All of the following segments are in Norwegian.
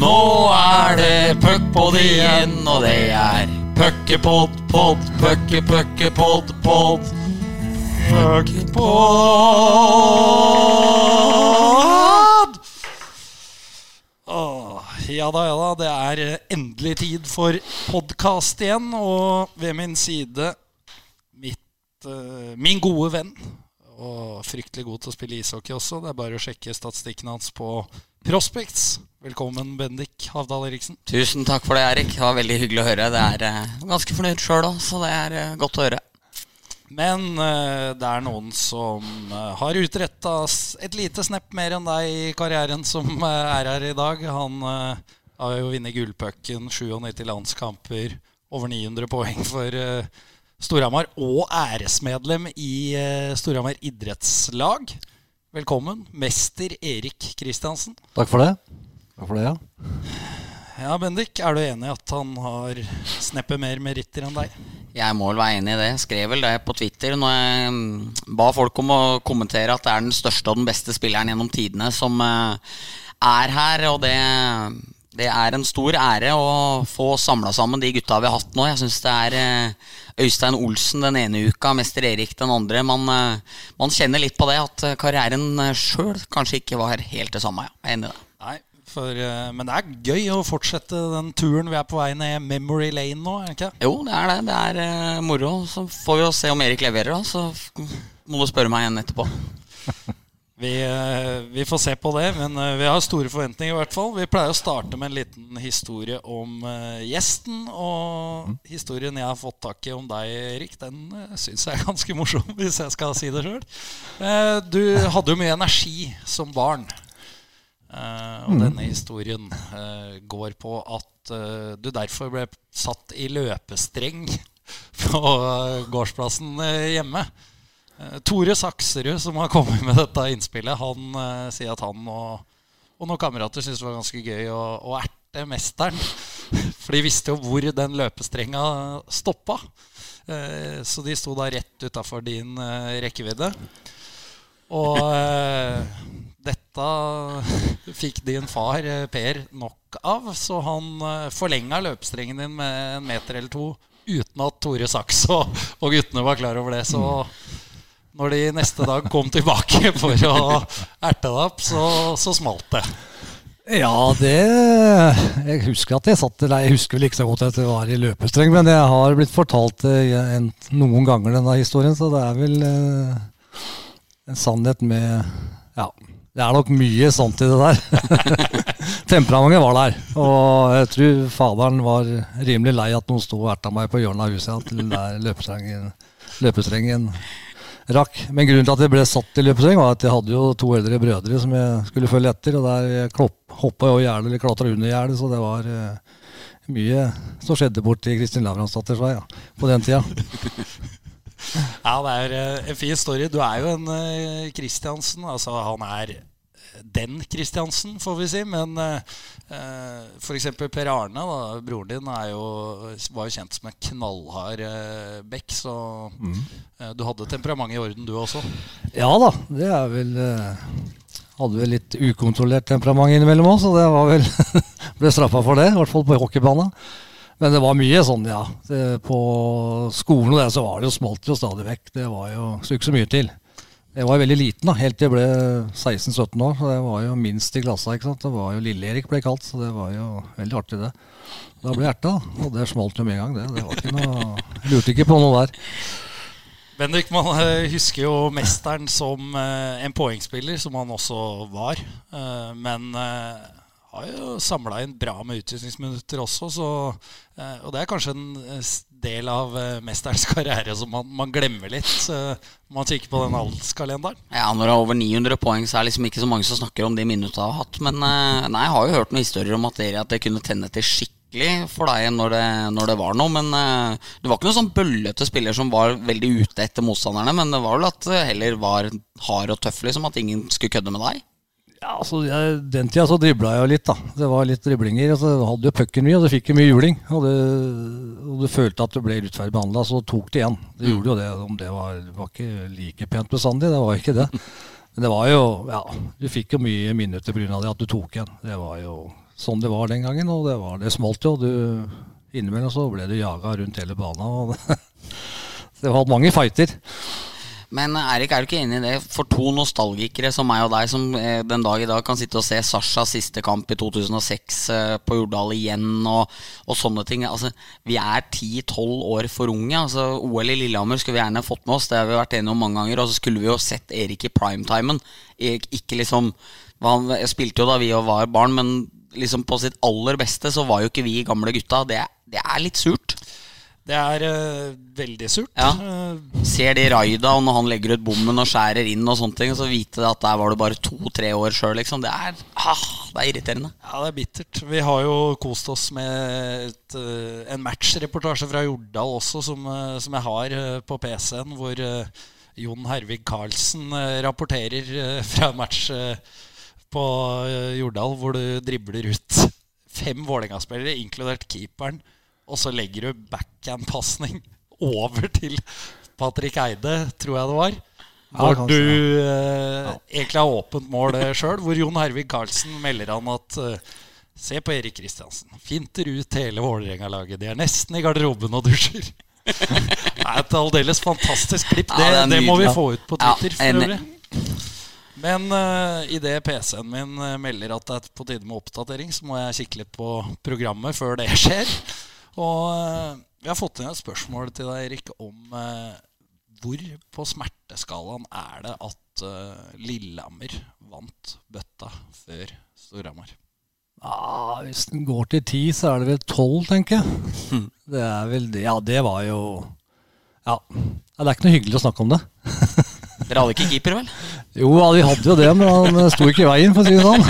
Nå er det puckpod igjen, og det er puckepod, pod, pucke, pucke, pod, pod. Puckpod! Åh, ja da, ja da. Det er eh, endelig tid for podkast igjen. Og ved min side eh, min gode venn. Og fryktelig god til å spille ishockey også. Det er bare å sjekke statistikken hans på Prospects. Velkommen, Bendik Havdal Eriksen. Tusen takk for det, Erik. Det var veldig hyggelig å høre. Det er eh, ganske fornøyd sjøl òg, så det er eh, godt å høre. Men eh, det er noen som eh, har utretta et lite snepp mer enn deg i karrieren, som eh, er her i dag. Han eh, har jo vunnet gullpucken, 97 landskamper, over 900 poeng for Storhamar. Og æresmedlem i eh, Storhamar idrettslag. Velkommen, mester Erik Kristiansen. Takk for det. Takk for det, ja. Ja, Bendik, er du enig i at han har sneppet mer meritter enn deg? Jeg må vel være enig i det. Jeg skrev vel det på Twitter når jeg mm, ba folk om å kommentere at det er den største og den beste spilleren gjennom tidene som eh, er her. Og det, det er en stor ære å få samla sammen de gutta vi har hatt nå. Jeg syns det er eh, Øystein Olsen den ene uka, mester Erik den andre. Man, eh, man kjenner litt på det at eh, karrieren sjøl kanskje ikke var helt det samme. Ja. Jeg er enig i det. Nei, for, men det er gøy å fortsette den turen vi er på vei ned Memory Lane nå, er det ikke? Jo, det er det. Det er moro. Så får vi jo se om Erik leverer, da. Så må du spørre meg igjen etterpå. Vi, eh, vi får se på det, men eh, vi har store forventninger i hvert fall. Vi pleier å starte med en liten historie om eh, gjesten. Og historien jeg har fått tak i om deg, Erik, den uh, syns jeg er ganske morsom, hvis jeg skal si det sjøl. du hadde jo mye energi som barn. Og denne historien går på at du derfor ble satt i løpestreng på gårdsplassen hjemme. Eh, Tore Sakserud, som har kommet med dette innspillet, han uh, sier at han og, og noen kamerater syntes det var ganske gøy å, å erte mesteren. For de visste jo hvor den løpestrenga stoppa. Uh, så de sto da rett utafor din uh, rekkevidde. Og eh, dette fikk din far eh, Per nok av, så han eh, forlenga løpestrengen din med en meter eller to uten at Tore Saks og, og guttene var klar over det. Så når de neste dag kom tilbake for å erte deg opp, så, så smalt det. Ja, det Jeg husker at jeg satt Nei, jeg husker vel ikke så godt at det var i løpestreng, men jeg har blitt fortalt det noen ganger, denne historien, så det er vel eh, en sannhet med Ja, det er nok mye sånt i det der. Temperamentet var der, og jeg tror faderen var rimelig lei at noen sto og erta meg på hjørnet av huset til der løpestrengen, løpestrengen rakk. Men grunnen til at jeg ble satt i løpestreng, var at jeg hadde jo to eldre brødre som jeg skulle følge etter. Og der hoppa jeg over eller klatra under gjerdet, så det var uh, mye som skjedde borti Kristin Lavransdatters vei ja, på den tida. Ja, det er eh, en fin story. Du er jo en uh, Kristiansen. Altså, han er den Kristiansen, får vi si. Men eh, f.eks. Per Arne, da, broren din, er jo, var jo kjent som en knallhard eh, bekk. Så eh, du hadde temperamentet i orden, du også. Ja da, det er vel eh, Hadde vel litt ukontrollert temperament innimellom òg, så det var vel ble straffa for det. I hvert fall på hockeybanen. Men det var mye sånn, ja. Det, på skolen og det, så var det jo smalt jo stadig vekk. Det var jo så ikke så mye til. Jeg var veldig liten da, helt til jeg ble 16-17 år. Det var jo minst i klassa. ikke sant? Det var jo Lille-Erik ble kalt, så det var jo veldig artig, det. Da ble jeg erta, og det smalt jo med en gang, det. Det var ikke noe jeg Lurte ikke på noe der. Bendik, man eh, husker jo mesteren som eh, en poengspiller, som han også var. Eh, men har jo samla inn bra med utvisningsminutter også, så, og det er kanskje en del av eh, mesterens karriere som man, man glemmer litt når man kikker på den alderskalenderen. Ja, Når det er over 900 poeng, så er det liksom ikke så mange som snakker om de minuttene jeg har hatt. Men eh, nei, jeg har jo hørt noen historier om at det, at det kunne tenne til skikkelig for deg når det, når det var noe. Men uh, det var ikke noen sånn bøllete spiller som var veldig ute etter motstanderne. Men det var vel at det heller var hard og tøff, liksom. At ingen skulle kødde med deg. Ja, altså, jeg, Den tida så dribla jeg jo litt, da. Det var litt driblinger. Altså, du hadde jo pucken mye, og du fikk jo mye juling. Og, det, og du følte at du ble urettferdig behandla, så tok det igjen. Det gjorde jo det. Om det var, var ikke like pent bestandig, det var ikke det. Men det var jo Ja, du fikk jo mye minutter pga. det at du tok igjen. Det var jo sånn det var den gangen, og det, var, det smalt jo. Du, innimellom så ble du jaga rundt hele banen. Og det, det var mange fighter. Men Erik, er du ikke enig i det? For to nostalgikere som meg og deg, som eh, den dag i dag kan sitte og se Sashas siste kamp i 2006 eh, på Jordal igjen, og, og sånne ting altså, Vi er 10-12 år for unge. Altså, OL i Lillehammer skulle vi gjerne fått med oss, det har vi vært enige om mange ganger. Og så skulle vi jo sett Erik i primetimen. Ikke liksom Han spilte jo da vi var barn, men liksom på sitt aller beste så var jo ikke vi gamle gutta. Det, det er litt surt. Det er uh, veldig surt. Ja. Ser de raida, og når han legger ut bommen og skjærer inn, og sånne ting, så vite at der var du bare to-tre år sjøl, liksom. Det er, ah, det er irriterende. Ja, det er bittert. Vi har jo kost oss med et, uh, en matchreportasje fra Jordal også, som, som jeg har på PC-en, hvor Jon Hervig Karlsen rapporterer fra match på Jordal, hvor du dribler ut fem Vålerenga-spillere, inkludert keeperen og så legger du backhand-pasning over til Patrick Eide, tror jeg det var. Hvor ja, du eh, ja. egentlig har åpent mål sjøl, hvor Jon Hervig Karlsen melder han at eh, Se på Erik Kristiansen. Finter ut hele Vålerenga-laget. De er nesten i garderoben og dusjer. det er et aldeles fantastisk klipp. Det, ja, det, det må vi få ut på Twitter. for øvrig. Men uh, idet PC-en min uh, melder at det er på tide med oppdatering, så må jeg kikke litt på programmet før det skjer. Og eh, vi har fått inn et spørsmål til deg, Erik, om eh, hvor på smerteskalaen er det at uh, Lillehammer vant bøtta før Storhamar? Ah, hvis den går til ti, så er det vel tolv, tenker jeg. Det er vel det. Ja, det var jo ja. ja. Det er ikke noe hyggelig å snakke om det. Dere hadde ikke keeper, vel? Jo, ja, vi hadde jo det, men han sto ikke i veien, for å si det sånn.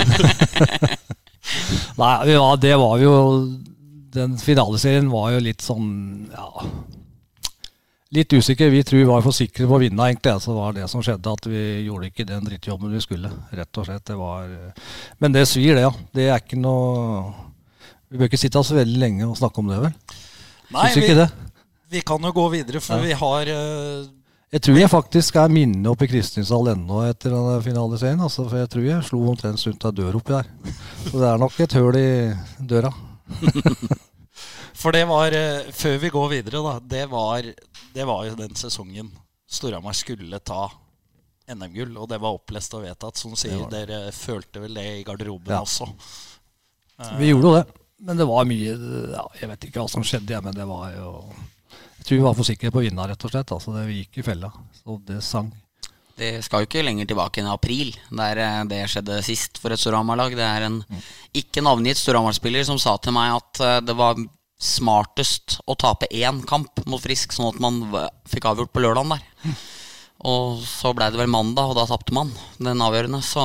Nei, ja, det var jo den finaleserien var jo litt sånn ja, litt usikker. Vi tror vi var for sikre på å vinne, egentlig. Så var det som skjedde, at vi gjorde ikke den drittjobben vi skulle. Rett og slett. Det var, men det svir, det, ja. Det er ikke noe Vi bør ikke sitte så veldig lenge og snakke om det, vel? Nei, vi, vi, kan jo gå videre, for ja. vi har uh, Jeg tror jeg faktisk er minnet oppe i Kristinsdal ennå etter den finaleserien. Altså, for jeg tror jeg slo omtrent rundt ei dør oppi der. Så det er nok et høl i døra. For det var, eh, før vi går videre, da, det var, det var jo den sesongen Storhamar skulle ta NM-gull. Og det var opplest og vedtatt. Som sier, dere følte vel det i garderoben ja. også. Vi gjorde jo det. Men det var mye ja, Jeg vet ikke hva som skjedde, men det var jo Jeg tror vi var for sikre på å vinne, rett og slett. Altså, det, vi gikk i fella. Så det sang. Det skal jo ikke lenger tilbake enn april, der eh, det skjedde sist for et Storhamar-lag. Det er en ikke navngitt Storhamar-spiller som sa til meg at eh, det var smartest å tape én kamp mot Frisk, sånn at man fikk avgjort på lørdagen der. Og så ble det vel mandag, og da tapte man den avgjørende. Så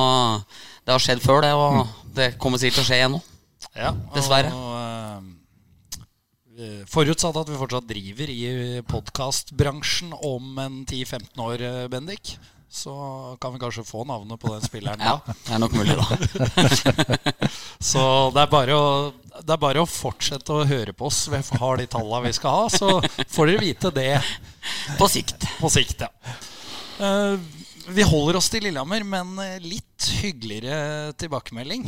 det har skjedd før, det, og det kommer sikkert til å skje igjen nå. Ja, Dessverre. Og, uh, forutsatt at vi fortsatt driver i podkastbransjen om en 10-15 år, Bendik så kan vi kanskje få navnet på den spilleren da. Ja, det er nok mulig, da. så det er, bare å, det er bare å fortsette å høre på oss. Vi har de tallene vi skal ha, så får dere vite det. På sikt. På sikt, ja. Uh, vi holder oss til Lillehammer, men litt hyggeligere tilbakemelding.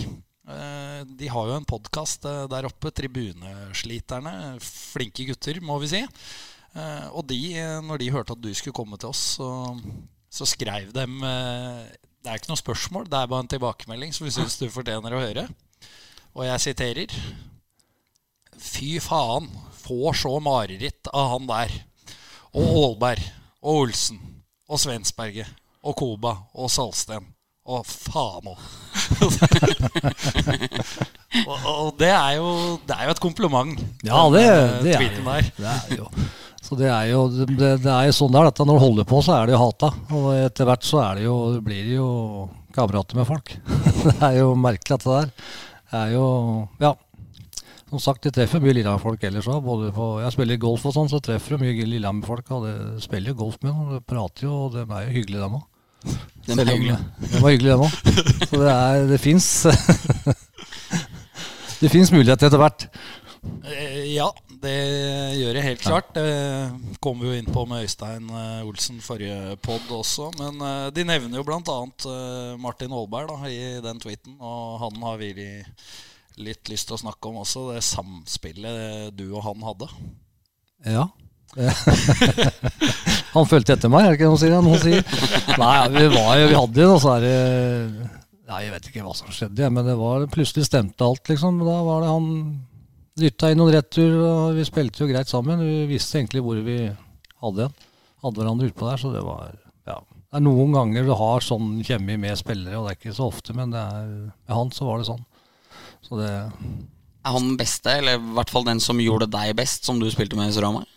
Uh, de har jo en podkast uh, der oppe, Tribunesliterne. Flinke gutter, må vi si. og de, når de hørte at du skulle komme til oss, så så skrev dem eh, Det er ikke noe spørsmål, det er bare en tilbakemelding som vi syns du fortjener å høre. Og jeg siterer Fy faen, får så mareritt av han der. Og Aalberg og Olsen og Svensberget og Koba og Salsten. Og faen òg. og, og det, er jo, det er jo et kompliment. Ja, det, det, er, det er jo. Så det er jo, det, det er jo sånn det er. Dette. Når du holder på, så er det jo hata. Og etter hvert så er det jo, blir det jo kamerater med folk. det er jo merkelig, dette der. Det er jo Ja. Som sagt, de treffer mye Lillehammer-folk ellers òg. Jeg spiller golf og sånn, så treffer du mye Lillehammer-folk. Og det spiller jo golf med dem. De prater jo, og de er jo hyggelige, dem òg. De er var hyggelige, dem òg. Så det er Det fins Det fins muligheter etter hvert. Eh, ja, det gjør jeg helt klart. Det kom vi jo inn på med Øystein eh, Olsen forrige pod også. Men eh, de nevner jo bl.a. Martin Aalberg da, i den tweeten. Og han har vi litt lyst til å snakke om også, det samspillet du og han hadde. Ja. han fulgte etter meg, er det ikke noe sier? Noen sier. Nei, vi, var, vi hadde jo noe sånn Nei, jeg vet ikke hva som skjedde, men det var plutselig stemte alt, liksom. Da var det han dytta inn noen retur, og vi spilte jo greit sammen. Vi visste egentlig hvor vi hadde en. Hadde hverandre utpå der, så det var ja. Det er noen ganger du har sånn kjemi med spillere, og det er ikke så ofte, men er, med han så var det sånn. Så det Er han den beste, eller i hvert fall den som gjorde deg best, som du spilte med i Storhamar?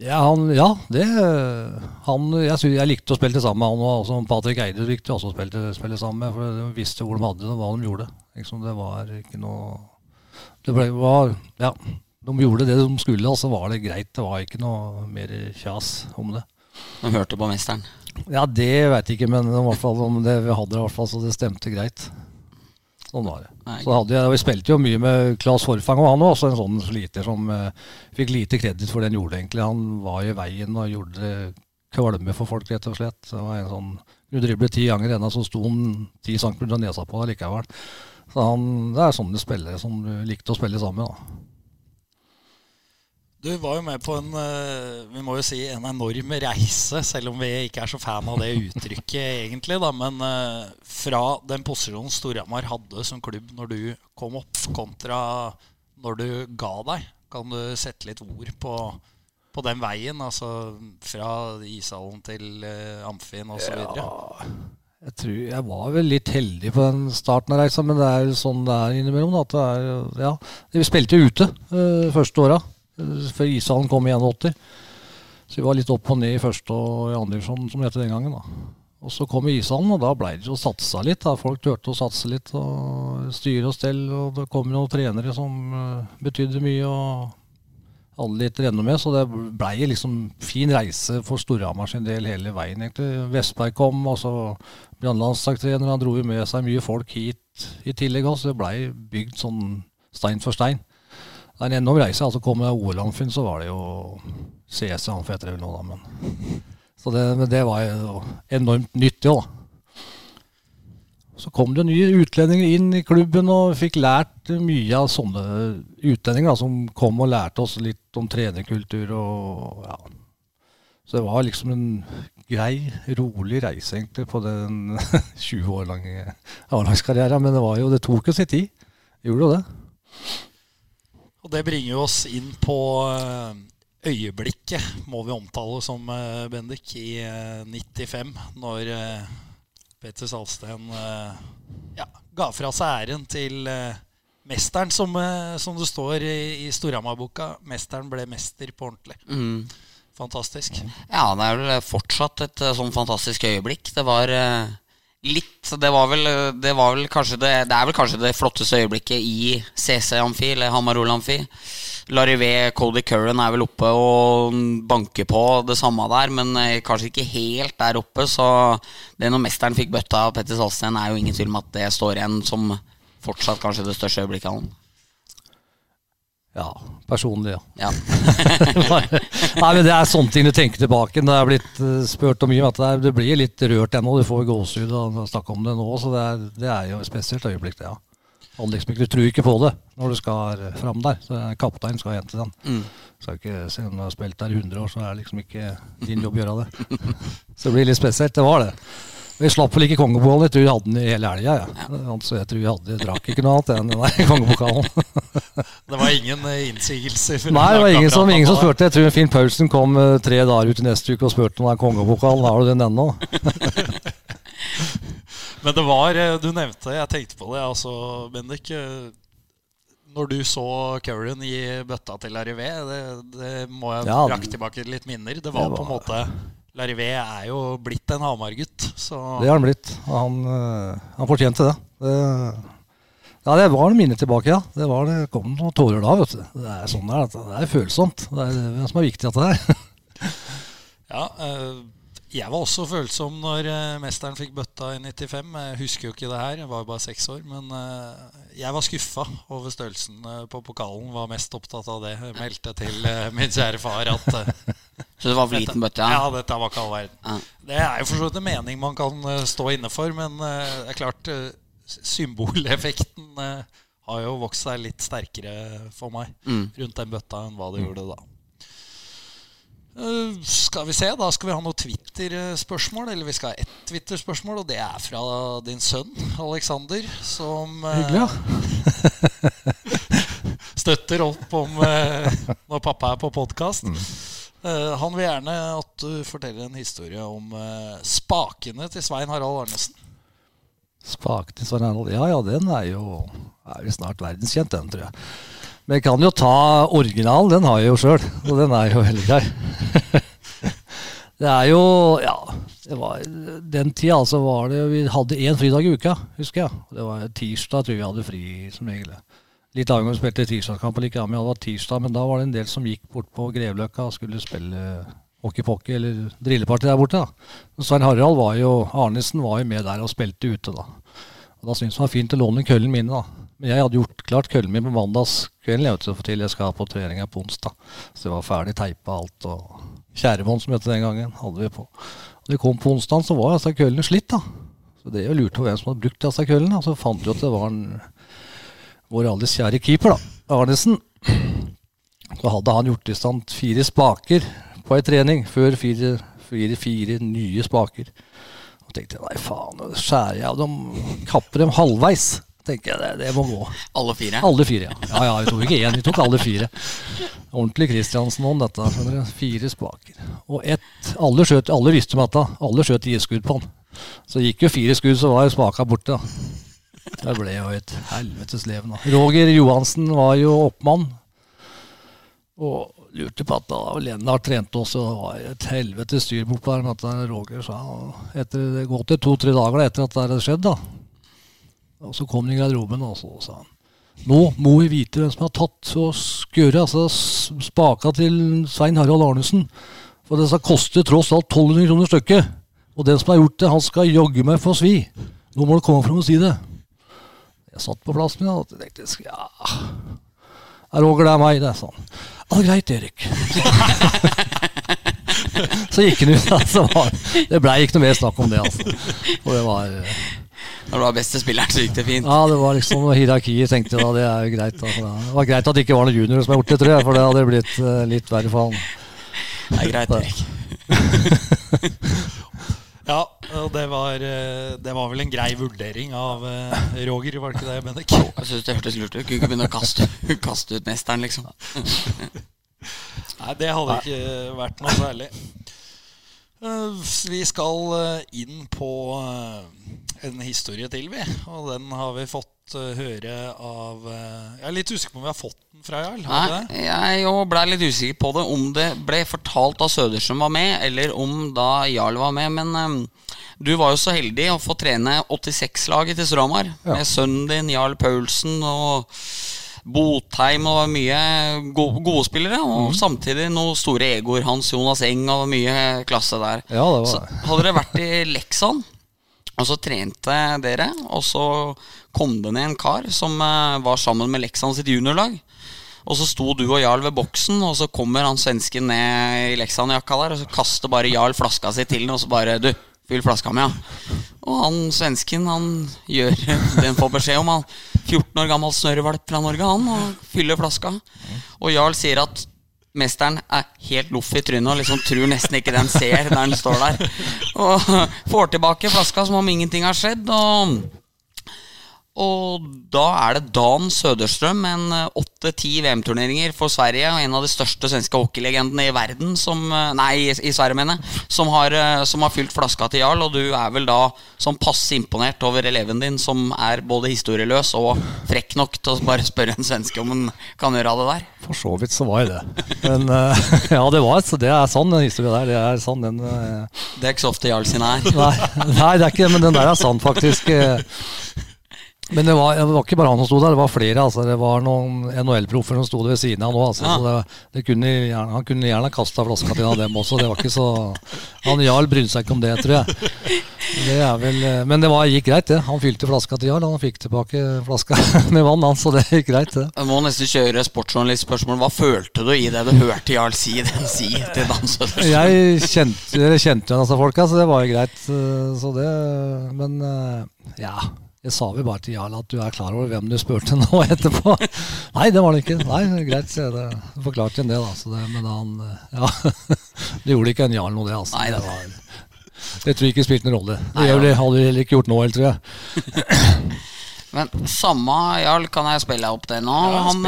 Ja, han, ja, det han, jeg, synes, jeg, likte å spille sammen med han, og også Patrick Eide likte også å spille, spille sammen med, for de visste hvor de hadde det, og hva de gjorde. Liksom, det var ikke noe Det ble, var, ja, De gjorde det de skulle, og så var det greit. Det var ikke noe mer kjas om det. De hørte på mesteren? Ja, det veit jeg ikke, men i hvert fall, det, vi hadde det i hvert fall, så det stemte greit. Sånn var det. Så hadde jeg, Vi spilte jo mye med Claes Forfang, og han var også en sånn sliter som uh, fikk lite kreditt for det han gjorde, egentlig. Han var i veien og gjorde kvalme for folk, rett og slett. Det var en sånn, Du driblet ti ganger ennå, så sto han ti centimeter nesa på likevel. Så han, Det er sånne spillere som du likte å spille sammen med. Du var jo med på en eh, vi må jo si, en enorm reise, selv om vi ikke er så fan av det uttrykket egentlig. da, Men eh, fra den posisjonen Storhamar hadde som klubb når du kom opp, kontra når du ga deg, kan du sette litt ord på, på den veien? Altså fra ishallen til uh, Amfin osv.? Ja, jeg tror jeg var vel litt heldig på den starten av reisa, men det er jo sånn det er innimellom. At det er, ja, Vi spilte ute uh, første åra før ishallen kom i 81. Så vi var litt opp og ned i første og i andre divisjon, som det het den gangen. da. Og så kom ishallen, og da ble det jo satsa litt. da. Folk turte å satse litt og styre og stell. Og det kom noen trenere som uh, betydde mye, og hadde litt med, Så det blei liksom fin reise for Storhamar sin del hele veien, egentlig. Vestberg kom, og så ble han landslagstrener. Han dro jo med seg mye folk hit i tillegg også. Det blei bygd sånn stein for stein. Det er en enorm reise. altså Kom jeg OL-Amfinn, så var det jo CS Amfi etter det nå, da. Men, så det, det var jo enormt nyttig òg, da. Så kom det nye utlendinger inn i klubben og fikk lært mye av sånne utlendinger da, som kom og lærte oss litt om trenerkultur og ja. Så det var liksom en grei, rolig reise egentlig på den 20 år lange A-lagskarrieren. Men det, jo, det tok jo sin tid. Gjorde jo det. Og det bringer oss inn på eh, øyeblikket, må vi omtale som, eh, Bendik, i 95. Eh, når Peter Salsten ja, ga fra seg æren til mesteren, som, som det står i, i Storhamar-boka. Mesteren ble mester på ordentlig. Mm. Fantastisk. Ja, det er vel fortsatt et sånn fantastisk øyeblikk. Det var Litt. Det var vel, det var vel kanskje det, det er vel kanskje det flotteste øyeblikket i CC Amfi, eller Hamarol Amfi. Larivé, Cody Curran er vel oppe og banker på det samme der, men eh, kanskje ikke helt der oppe. Så det når mesteren fikk bøtta av Petter Salsten, er jo ingen tvil om at det står igjen som fortsatt kanskje det største øyeblikket av han. Ja, personlig, ja. ja. Nei, men Det er sånne ting du tenker tilbake. Det er blitt uh, spurt om mye. At det, er, det blir litt rørt ennå. Du får gåsehud av å snakke om det nå. Så det er, det er jo et spesielt øyeblikk, det. ja. Liksom, du tror ikke på det når du skal fram der. Så Kapteinen skal hente den. Mm. Skal ikke, se om du har spilt der i 100 år, så er det liksom ikke din jobb å gjøre det. Så det blir litt spesielt. Det var det. Vi slapp vel ikke kongepokalen. Jeg tror vi hadde den i hele helga. Ja. Ja. Så jeg tror vi hadde, drakk ikke noe annet enn den kongepokalen. det var ingen eh, innsigelser? Nei, det var ingen som, ingen som, spurte. Jeg tror Finn Paulsen kom uh, tre dager ut i neste uke og spurte om det er kongepokalen. Har du den ennå? Men det var eh, Du nevnte, jeg tenkte på det, altså, Bendik. Når du så Curran gi bøtta til Arrivé, det, det må jeg ja, brakte tilbake litt minner. Det var, det var på en måte Larivé er jo blitt en Hamar-gutt. Det har han blitt. Han, uh, han fortjente det. det. Ja, det var minnet tilbake, ja. Det, var, det kom noen tårer da, vet du. Det er sånn det er. Det er følsomt. Det er det som er viktig at det er. ja, uh, Jeg var også følsom når uh, mesteren fikk bøtta i 95. Jeg husker jo ikke det her, jeg var jo bare seks år. Men jeg var skuffa over størrelsen på pokalen. Var mest opptatt av det. Jeg meldte til min kjære far at Så det var for liten bøtte? Ja, ja dette var ikke all verden. Ja. Det er jo for så vidt en mening man kan stå inne for, men det er klart symboleffekten har jo vokst seg litt sterkere for meg mm. rundt den bøtta enn hva det mm. gjorde da. Uh, skal vi se, da skal vi ha noe Twitter-spørsmål. Eller vi skal ha ett Twitter-spørsmål, og det er fra din sønn Alexander, som uh, Hyggelig, ja. støtter opp om uh, når pappa er på podkast. Mm. Han vil gjerne at du forteller en historie om spakene til Svein Harald Arnesen. Spakene til Svein Harald Ja ja, den er jo er snart verdenskjent, den, tror jeg. Men jeg kan jo ta originalen, den har jeg jo sjøl. Og den er jo veldig grei. det er jo Ja, var den tida altså var det Vi hadde én fridag i uka, husker jeg. Det var tirsdag tror jeg vi hadde fri som regel. Litt avhengig av om vi spilte tirsdagskamp eller ikke, men var tirsdag, men da var det en del som gikk bort på Grevløkka og skulle spille hockey-pocky eller drilleparty der borte. da. Svein Harald var jo, Arnesen var jo med der og spilte ute, da. Og Da syntes han det var fint å låne køllene mine, da. Men jeg hadde gjort klart køllen min på mandagskvelden jeg vet, til jeg skal på treninga på onsdag. Så det var ferdig teipa alt. og Tjærebånd, som het den gangen, hadde vi på. Og det kom på onsdag, så var altså køllene slitt. da. Så det er jo lurt på hvem som hadde brukt disse køllene. Så fant vi at det var en, vår alles kjære keeper, da, Arnesen. Så hadde han gjort i stand fire spaker på ei trening før fire, fire, fire nye spaker. Og tenkte jeg nei faen, skjærer jeg av dem, kapper dem halvveis tenker jeg det, det, må gå. Alle fire? Alle fire, ja. ja, ja vi tok ikke én, vi tok alle fire. Ordentlig Kristiansen om dette. Fire spaker. Og ett Alle skjøt, alle visste om dette. Alle skjøt skudd på han. Så gikk jo fire skudd, så var spaka borte. Det ble jo et helvetes leven. Roger Johansen var jo oppmann. Og lurte på at da Lennart trente oss, og det var et helvetes styr bortpå der. At Roger sa etter, Det gått to-tre dager etter at det hadde skjedd, da. Og så kom han i garderoben og så sa han nå må vi vite hvem som har tatt og skøret, altså spaka til Svein Harald Arnesen. For det skal koste tross alt 1200 kroner stykket. Og den som har gjort det, han skal jaggu meg få svi. Nå må du komme fram og si det. Jeg satt på plassen min og tenkte ja er Roger, det er meg. Det er sånn. Ja, greit, Erik. så gikk han ut. Altså, det blei ikke noe mer snakk om det. altså. Og det var... Når du var beste spilleren, så gikk det fint. Ja, det var liksom hierarkiet, tenkte jeg da. Det er jo greit. Da. Det var greit at det ikke var noen juniorer som har gjort det, tror jeg, for det hadde blitt uh, litt verre for han. Det er greit, Erik. ja, og det var, eh, det var vel en grei vurdering av uh, Roger, var det ikke det, Bendik? Jeg syns det hørtes lurt ut. Kunne ikke begynne å kaste, kaste ut mesteren, liksom. Nei, det hadde ikke vært noe særlig. Vi skal inn på en historie til, vi. Og den har vi fått uh, høre av uh, Jeg er litt usikker på om vi har fått den fra Jarl. Nei, jeg blei ble litt usikker på det. Om det ble fortalt da som var med, eller om da Jarl var med. Men um, du var jo så heldig å få trene 86-laget til Storhamar. Ja. Med sønnen din, Jarl Paulsen, og Botheim og mye gode, gode spillere. Og mm. samtidig noen store egoer. Hans Jonas Eng og mye klasse der. Ja, det var. Så hadde dere vært i Leksan og så trente dere, og så kom det ned en kar som uh, var sammen med Leksan sitt juniorlag. Og så sto du og Jarl ved boksen, og så kommer han svensken ned i Leksan-jakka der, og så kaster bare Jarl flaska si til den, og så bare Du, fyll flaska mi, ja. Og han svensken, han gjør det han får beskjed om. Han 14 år gammel snørrvalp fra Norge, han, og fyller flaska. Og Jarl sier at mesteren er helt loff i trynet og liksom tror nesten ikke den ser der den står der. Og får tilbake flaska som om ingenting har skjedd. Og og da er det Dan Søderstrøm, en eh, åtte-ti VM-turneringer for Sverige, og en av de største svenske hockeylegendene i verden, som, eh, nei, i Sverige, mener som har, eh, som har fylt flaska til Jarl. Og du er vel da sånn passe imponert over eleven din, som er både historieløs og frekk nok til å bare spørre en svenske om han kan gjøre det der? For så vidt så var jeg det. Men ja, det var så det er sann, den historien der. Det er sann, den Det er ikke så ofte Jarl sin er. Nei, nei, det er ikke det, men den der er sann, faktisk. Men det var, det var ikke bare han som sto der, det var flere. Altså. Det var noen NHL-proffer som sto ved siden av nå. Altså. Ja. Så det, det kunne, gjerne- han kunne gjerne kasta flaska til en av dem også. Det var ikke så Han Jarl brydde seg ikke om det, tror jeg. Det vel, eh, men det var, gikk greit, det. Han fylte flaska til Jarl. Han fikk tilbake flaska med vann, han, så det gikk greit, det. Jeg må nesten kjøre sportsjournalistspørsmål. Hva følte du i det du hørte Jarl si, den, si til Dan Jeg kjente, kjente jo disse folka, så det var jo greit. eh, Så det, men eh, ja. Jeg sa vel bare til Jarl at du er klar over hvem du spurte nå etterpå. Nei, det var det ikke. Nei, greit, så det forklarte en det, da. Det, men han eh, Ja. Det gjorde ikke en Jarl noe, det. altså. Nei, det var, det tror jeg ikke spilte noen rolle. Det Nei, ja. hadde vi heller ikke gjort nå, heller, tror jeg. Men samme Jarl, kan jeg spille opp det nå? Ja, han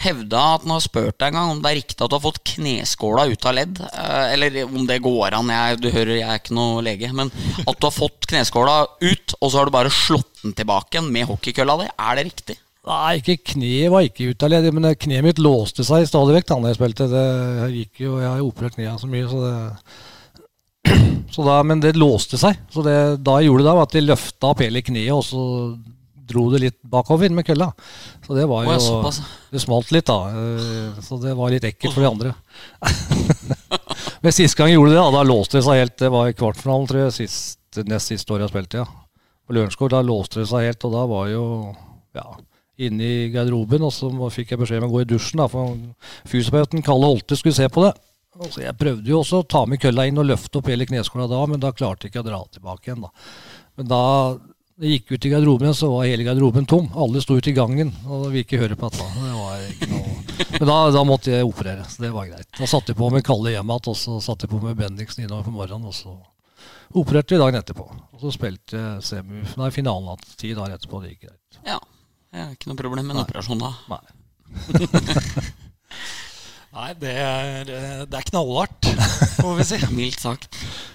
hevda at han har spurt deg en gang om det er riktig at du har fått kneskåla ut av ledd. eh, Eller om det går an, jeg, du hører jeg er ikke noe lege. Men at du har fått kneskåla ut, og så har du bare slått den tilbake igjen med hockeykølla di. Er det riktig? Nei, ikke kneet var ikke ut av ledd, men kneet mitt låste seg stadig vekk da jeg spilte. Det gikk jo, Jeg har operert kneet så mye, så det så da, Men det låste seg. Så det, da jeg gjorde det, var at de løfta opp hele kneet, og så dro det litt bakover med kølla. Så det var jo såpass. Det smalt litt, da. eh, Så det var litt ekkelt for de andre. Men sist gang jeg gjorde det, da, da låste det seg helt. Det var i kvartfinalen, tror jeg, sist, nest siste året jeg spilte, ja. På Lørenskog. Da låste det seg helt, og da var jo ja, inne i garderoben. Og så fikk jeg beskjed om å gå i dusjen, da, for fysioterapeuten Kalle Holte skulle se på det. Så jeg prøvde jo også å ta med kølla inn og løfte opp hele kneskåla da, men da klarte jeg ikke å dra tilbake igjen. da. Men da jeg gikk ut i garderoben, så var hele garderoben tom. Alle sto ute i gangen og ville ikke høre på dette. Det var ikke noe... Men da, da måtte jeg operere, så det var greit. Da satte jeg på med Kalle hjem igjen, og så satte jeg på med Bendiksen innover på morgenen. Og så opererte vi dagen etterpå. Og så spilte jeg semi, nei, finalen igjen ti dager etterpå. Det gikk greit. Ja. Det er ikke noe problem med en operasjon da. Nei. Nei, det er, det er knallhardt, får vi si. Mildt sagt.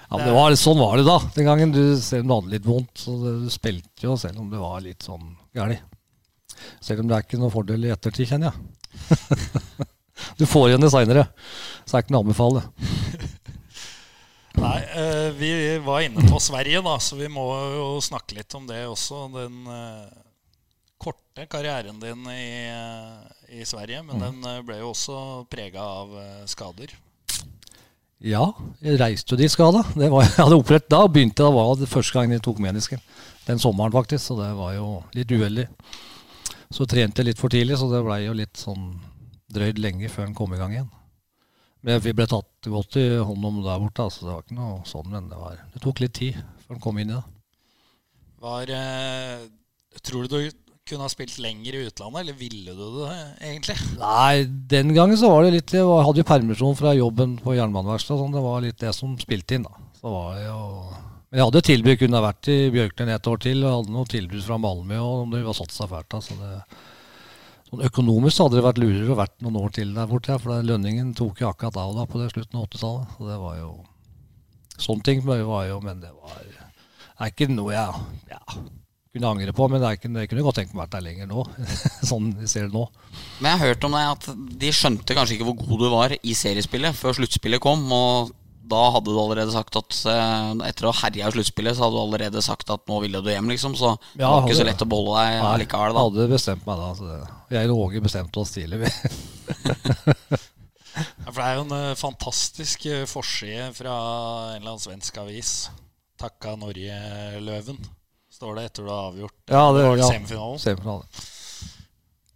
Ja, men det var, sånn var det da. Den gangen du, selv om du hadde litt vondt, så det, du spilte jo selv om det var litt sånn gærlig. Selv om det er ikke noe fordel i ettertid, kjenner jeg. du får igjen det seinere, så er ikke noe å anbefale. Nei, eh, vi var inne på Sverige, da, så vi må jo snakke litt om det også. Den eh, korte karrieren din i, eh, i Sverige, men den eh, ble jo også prega av eh, skader. Ja, jeg reiste jo de skada. Det var, jeg hadde operert da, og begynte da var det første gang jeg tok menisken. Den sommeren, faktisk, så det var jo litt uheldig. Så trente jeg litt for tidlig, så det blei jo litt sånn drøyd lenge før den kom i gang igjen. Men vi ble tatt godt i hånd om der borte, altså det var ikke noe sånn, men det, var, det tok litt tid før den kom inn i det. Var, eh, tror du du kunne ha spilt lenger i utlandet, eller ville du det egentlig? Nei, den gangen så var det litt Jeg hadde jo permisjon fra jobben på jernbaneverkstedet. Sånn, det var litt det som spilte inn, da. Så var det jo Men jeg hadde tilbud, kunne ha vært i Bjørklund et år til. Og hadde noe tilbud fra Malmö, og det var satt seg fælt da. Så det, sånn økonomisk så hadde det vært lurere å vært noen år til der borte. For lønningen tok jo akkurat av da på det slutten av 80-tallet. Så det var jo Sånne ting var jo Men det var er ikke noe jeg ja, kunne angre på. Men det er ikke, jeg kunne godt tenkt meg å vært der lenger nå. sånn vi ser det nå. Men jeg har hørt om deg at de skjønte kanskje ikke hvor god du var i seriespillet før sluttspillet kom. Og da hadde du allerede sagt at eh, etter å ha herja i sluttspillet, så hadde du allerede sagt at nå ville du hjem, liksom. Så det Ja, var ikke så lett å beholde deg Nei, likevel, Jeg da. hadde bestemt meg da. Så jeg og Åge bestemte oss tidlig. vi. Ja, for det er jo en eh, fantastisk eh, forside fra en eller annen svensk avis. Takka Norge-løven, står det etter du har avgjort Ja, det, det ja. semifinalen. semifinalen.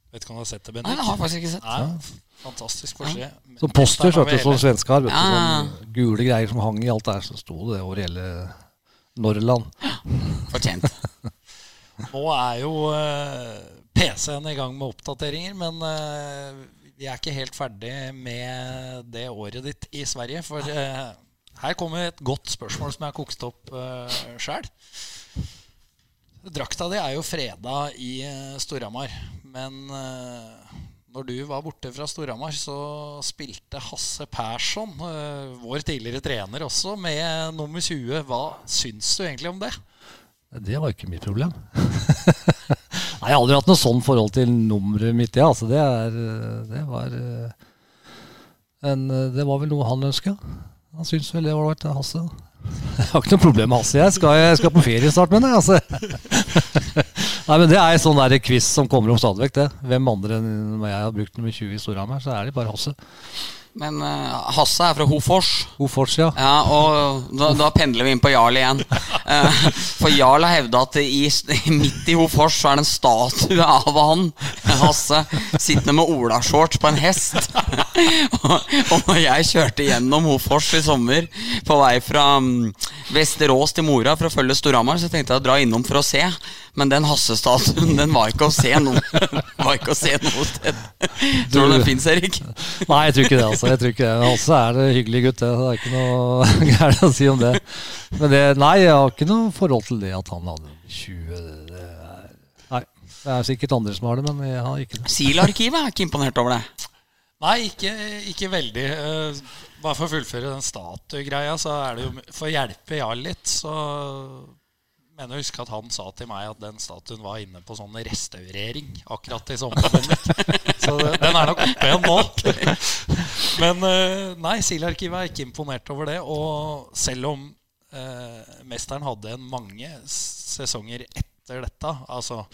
Vet ikke om du har sett det, Nei, jeg det har faktisk ikke sett. Nei, fantastisk forside. Som poster, så det som svenskar. svenske har. Vet Ja. sånn gule greier som hang i alt der, så sto det over hele Norrland. Fortjent. Nå er jo uh, PC-en i gang med oppdateringer, men uh, vi er ikke helt ferdig med det året ditt i Sverige. For uh, her kommer et godt spørsmål som jeg har kokt opp uh, sjøl. Drakta di er jo freda i uh, Storhamar, men eh, når du var borte fra Storhamar, så spilte Hasse Persson, eh, vår tidligere trener også, med nummer 20. Hva syns du egentlig om det? Det var ikke mitt problem. Nei, Jeg har aldri hatt noe sånn forhold til nummeret mitt. Ja. Altså, det, er, det, var, eh, en, det var vel noe han ønska. Han syns vel det var ålreit, Hasse. Jeg har ikke noe problem med Hasse. Jeg skal, jeg skal på ferie snart, mener jeg. Altså. Nei, men Det er en sånn quiz som kommer om stadig vekk. Hvem andre enn jeg har brukt nummer 20 i Storhamar, så er det bare Hasse. Men uh, Hasse er fra Hofors. Hofors, ja. Ja, og da, da, pendler vi inn på Jarl igjen. Uh, for Jarl har hevda at i, midt i Hofors så er det en statue av han, Hasse, sittende med olashorts på en hest. og, og når jeg kjørte gjennom Hofors i sommer på vei fra um, Vesterås til Mora for å følge Storhamar, så tenkte jeg å dra innom for å se. Men den Hasse-statuen den var ikke å se noe, var ikke å se noe sted. Tror du den fins, Erik? Nei, jeg tror ikke det. altså Jeg tror ikke det Hasse er en hyggelig gutt. Det er ikke noe gærent å si om det. Men det, nei, jeg har ikke noe forhold til det at han hadde 20 det er, Nei, det er sikkert andre som har det, men jeg har ikke det. SIL-arkivet er ikke imponert over det? Nei, ikke, ikke veldig. Uh, bare for å fullføre den statuegreia, så er det jo For å hjelpe Jarl litt, så mener jeg husker at han sa til meg at den statuen var inne på sånn restaurering akkurat i sommer. Så den er nok oppe igjen nå. Men eh, nei, Silarkivet er ikke imponert over det. Og selv om eh, mesteren hadde en mange sesonger etter dette, altså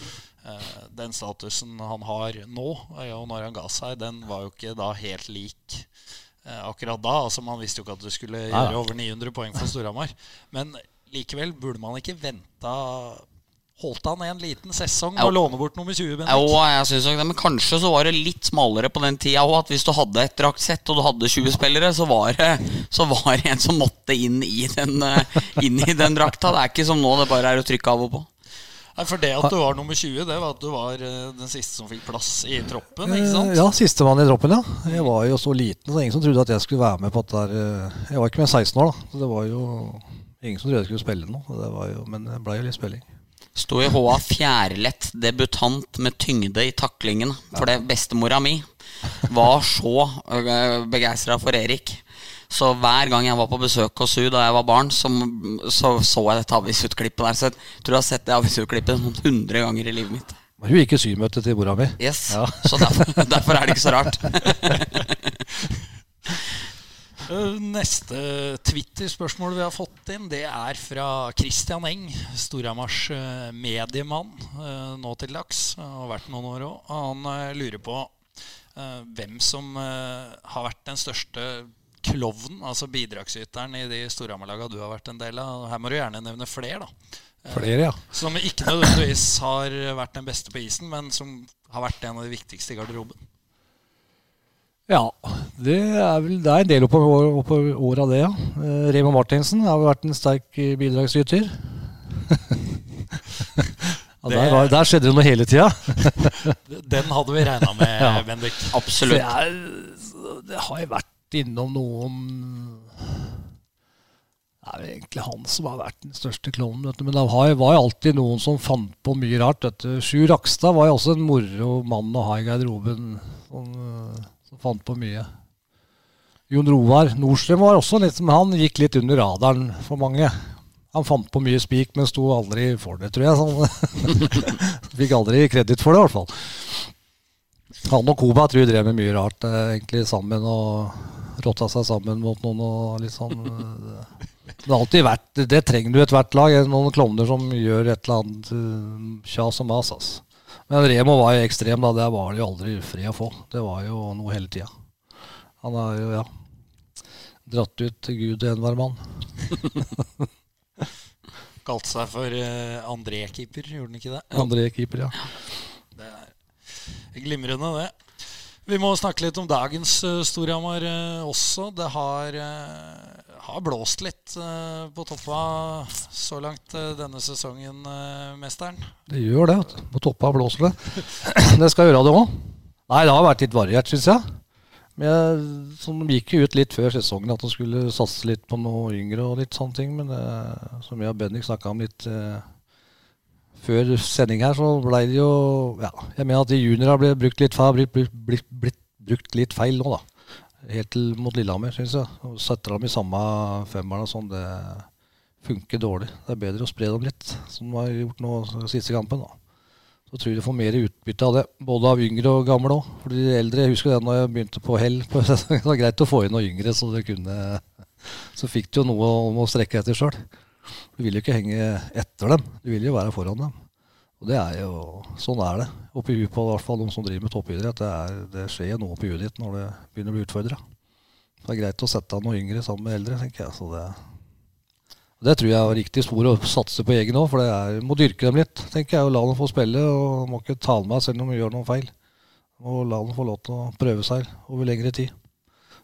eh, den statusen han har nå, og når han ga seg, den var jo ikke da helt lik eh, akkurat da. Altså Man visste jo ikke at du skulle gjøre over 900 poeng for Storhamar. Men likevel burde man ikke venta Holdt han en liten sesong og låne bort nummer 20? Bendik? Jo, jeg synes det, Men kanskje så var det litt smalere på den tida òg. At hvis du hadde et draktsett og du hadde 20 spillere, så var det, så var det en som måtte inn i, den, eh, inn i den drakta. Det er ikke som nå, det bare er å trykke av og på. Nei, For det at du var nummer 20, det var at du var eh, den siste som fikk plass i troppen? ikke sant? Ja, sistemann i troppen, ja. Jeg var jo så liten, så ingen som trodde at jeg skulle være med på dette. Jeg var ikke med 16 år, da. Så det var jo Ingen som trodde jeg skulle spille noe, jo, men det ble jo litt spilling. Sto i HA fjærlett debutant med tyngde i taklingen. For det bestemora mi var så begeistra for Erik. Så hver gang jeg var på besøk hos henne da jeg var barn, så så, så jeg dette avisutklippet der. Så jeg tror jeg har sett det avisutklippet noen hundre ganger i livet mitt. Hun gikk i symøte til mora mi. Yes, ja. Så derfor, derfor er det ikke så rart. Eh, neste Twitter-spørsmål vi har fått inn, det er fra Christian Eng. Storhamars eh, mediemann eh, nå til dags. Har vært noen år òg. Han lurer på hvem som har vært den største klovnen, altså bidragsyteren, i de Storhamar-laga du har vært en del av. Her må du gjerne nevne flere, da. Flere, ja. Som ikke nødvendigvis har vært den beste på isen, men som har vært en av de viktigste i garderoben. Ja, det er vel det er en del oppover opp åra, det, ja. Eh, Remo Martinsen har vært en sterk bidragsyter. ja, der, var, der, skjedde det noe hele tida. Den hadde vi regna med, ja. Bendik. Absolutt. Det, er, det har jeg vært innom noen Det er egentlig han som har vært den største klovnen. Men det var jo alltid noen som fant på mye rart. Sjur Rakstad var jo også en moro mann å ha i garderoben. Sånn, som fant på mye. Jon Roar Nordstrøm var også litt som han gikk litt under radaren for mange. Han fant på mye spik, men sto aldri for det, tror jeg. Sånn. Fikk aldri kreditt for det, i hvert fall. Han og Koba tror jeg drev med mye rart eh, egentlig sammen og rotta seg sammen mot noen og. Eh, det har alltid vært Det trenger du ethvert lag. Noen klovner som gjør et eller annet tjas kjas og mas. Altså. Men Remo var jo ekstrem, da. Der var det jo aldri fred å få. Det var jo noe hele tida. Han har jo, ja Dratt ut til Gud og enhver mann. Kalte seg for uh, André-keeper, gjorde han ikke det? André-keeper, ja. Det er glimrende, det. Vi må snakke litt om dagens uh, Storhamar uh, også. Det har har blåst litt uh, på toppa så langt uh, denne sesongen, uh, mesteren. Det gjør det. På toppa blåser det. det skal gjøre det òg. Nei, det har vært litt variert, syns jeg. Men jeg, sånn, gikk jo ut litt før sesongen at de skulle satse litt på noe yngre og litt sånne ting. Men som jeg og Bendik snakka om litt før sending her, så ble det jo ja, Jeg mener at de juniorene blitt, blitt, blitt brukt litt feil nå, da helt til mot Lillehammer, syns jeg. Å sette dem i samme femmeren og sånn, det funker dårlig. Det er bedre å spre dem litt, som de har gjort nå siste kampen. da. Så tror jeg de får mer utbytte av det, både av yngre og gamle òg. For de eldre, jeg husker det når jeg begynte på hell. Det var greit å få inn noen yngre, så, kunne, så fikk du jo noe om å strekke etter sjøl. Du vil jo ikke henge etter dem, du vil jo være foran dem. Og det er jo, Sånn er det oppi huet på i hvert fall de som driver med toppidrett. Det, er, det skjer noe oppi huet ditt når det begynner å bli utfordra. Det er greit å sette av noe yngre sammen med eldre, tenker jeg. Så det, det tror jeg er riktig spor å satse på egen òg, for det er, må dyrke dem litt. tenker jeg, og La dem få spille. og Må ikke tale med selv om de gjør noe feil. Og la dem få lov til å prøve seg over lengre tid.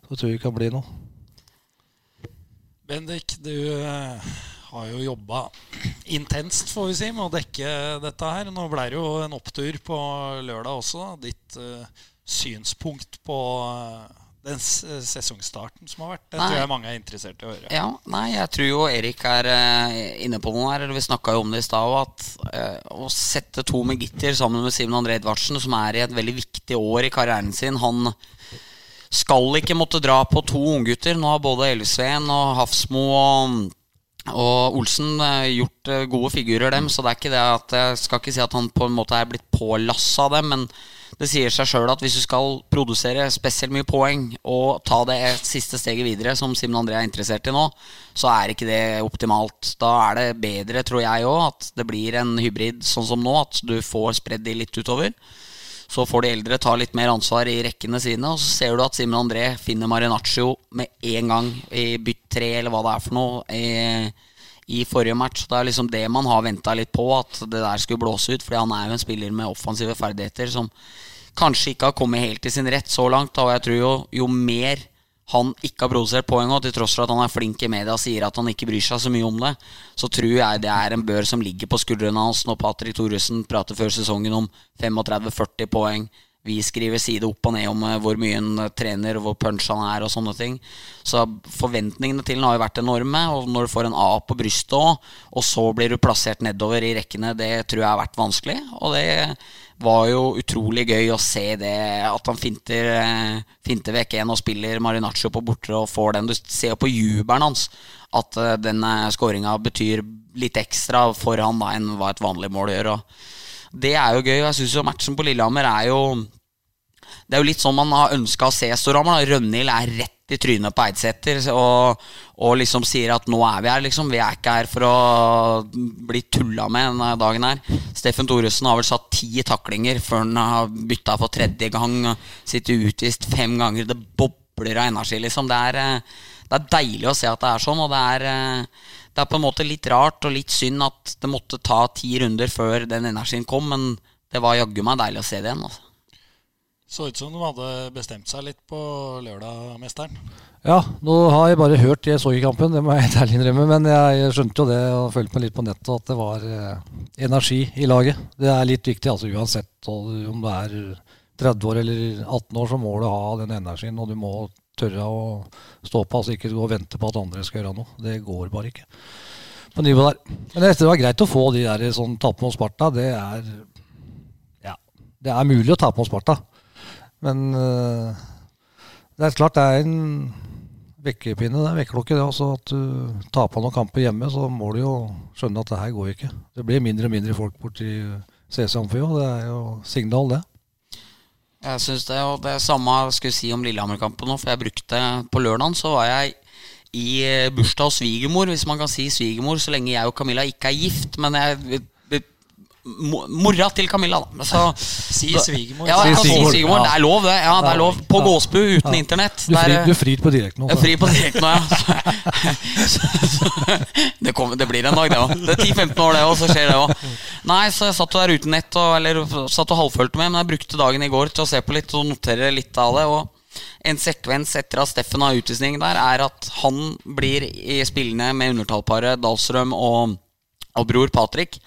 Så tror jeg det kan bli noe. Bendik, du eh, har jo jobba intenst får vi si, med å dekke dette her. Nå ble det jo en opptur på lørdag også. Ditt uh, synspunkt på uh, den sesongstarten som har vært. Det nei. tror jeg mange er interessert i å høre. Ja, nei, jeg tror jo Erik er uh, inne på noe her. Vi snakka jo om det i stad At å sette to med Gitter sammen med Simen André Edvardsen, som er i et veldig viktig år i karrieren sin Han skal ikke måtte dra på to unggutter. Nå har både Elvsveen og Hafsmo og, og Olsen eh, gjort eh, gode figurer, dem. Så det er ikke det at jeg skal ikke si at han på en måte er blitt pålassa dem. Men det sier seg sjøl at hvis du skal produsere spesielt mye poeng og ta det siste steget videre, som Simen André er interessert i nå, så er ikke det optimalt. Da er det bedre, tror jeg òg, at det blir en hybrid sånn som nå, at du får spredd de litt utover. Så får de eldre ta litt mer ansvar i rekkene sine. Og så ser du at Simen André finner Marinaccio med en gang i bytt tre, eller hva det er for noe, i, i forrige match. Det er liksom det man har venta litt på, at det der skulle blåse ut. Fordi han er jo en spiller med offensive ferdigheter som kanskje ikke har kommet helt til sin rett så langt. Og jeg tror jo, jo mer han ikke har produsert poeng, og til tross for at han er flink i media og sier at han ikke bryr seg så mye om det, så tror jeg det er en bør som ligger på skuldrene hans når Patrick Thoresen prater før sesongen om 35-40 poeng. Vi skriver side opp og ned om eh, hvor mye han eh, trener, hvor punch han er og sånne ting. Så forventningene til han har jo vært enorme. Og når du får en A på brystet òg, og så blir du plassert nedover i rekkene, det tror jeg har vært vanskelig. Og det var jo utrolig gøy å se det, at han finter, eh, finter vekk en og spiller Marinaccio på bortre og får den. Du ser jo på jubelen hans at den skåringa betyr litt ekstra for han da enn hva et vanlig mål gjør. Og det er jo gøy. Jeg syns jo matchen på Lillehammer er jo Det er jo litt sånn man har ønska å se Storhamar. Rønhild er rett i trynet på Eidsæter og, og, liksom sier at nå er vi her, liksom. Vi er ikke her for å bli tulla med denne dagen her. Steffen Thoresen har vel satt ti taklinger før han har bytta for tredje gang. Sitter utvist fem ganger. Det bobler av energi, liksom. Det er, eh, det er deilig å se at det er sånn, og det er eh, det er på en måte litt rart og litt synd at det måtte ta ti runder før den energien kom, men det var jaggu meg deilig å se det igjen. Altså. Så ut som de hadde bestemt seg litt på lørdag, mesteren. Ja, nå har jeg bare hørt jeg så i kampen, det må jeg ærlig innrømme. Men jeg skjønte jo det og følte meg litt på nettet at det var eh, energi i laget. Det er litt viktig, altså uansett om du er 30 år eller 18 år, så må du ha den energien. Og du må tørre å stå på, altså ikke gå og vente på at andre skal gjøre noe. Det går bare ikke på nivå der. Men det var greit å få de der sånn tape mot Sparta. Det er ja, det er mulig å tape mot Sparta. Men uh, det er klart det er en vekkepinne, det er vekkerklokke. Det også at du taper noen kamper hjemme, så må du jo skjønne at det her går ikke. Det blir mindre og mindre folk borti CC Amfio. Det er jo signal, det. Jeg syns det, og det samme jeg skulle si om Lillehammer-kampen. For jeg brukte på lørdagen, så var jeg i eh, bursdag hos svigermor, hvis man kan si svigermor, så lenge jeg og Camilla ikke er gift. Men jeg Mora til Camilla, da. Så, si svigermor. Ja, si svigermor. Det er lov, det. Ja, det er lov. På Gåsbu uten ja. internett. Du, frir, du frir på direkten nå. Jeg frir på direkten nå, ja. det, kommer, det, blir en dag, det òg. Det er 10-15 år, det òg, så skjer det òg. Nei, så jeg satt der uten nett, og, eller satt og halvfølte med, men jeg brukte dagen i går til å se på litt og notere litt av det. Og en sekvens etter at Steffen har utvisning der, er at han blir i spillene med undertallparet Dahlstrøm og, og bror Patrick.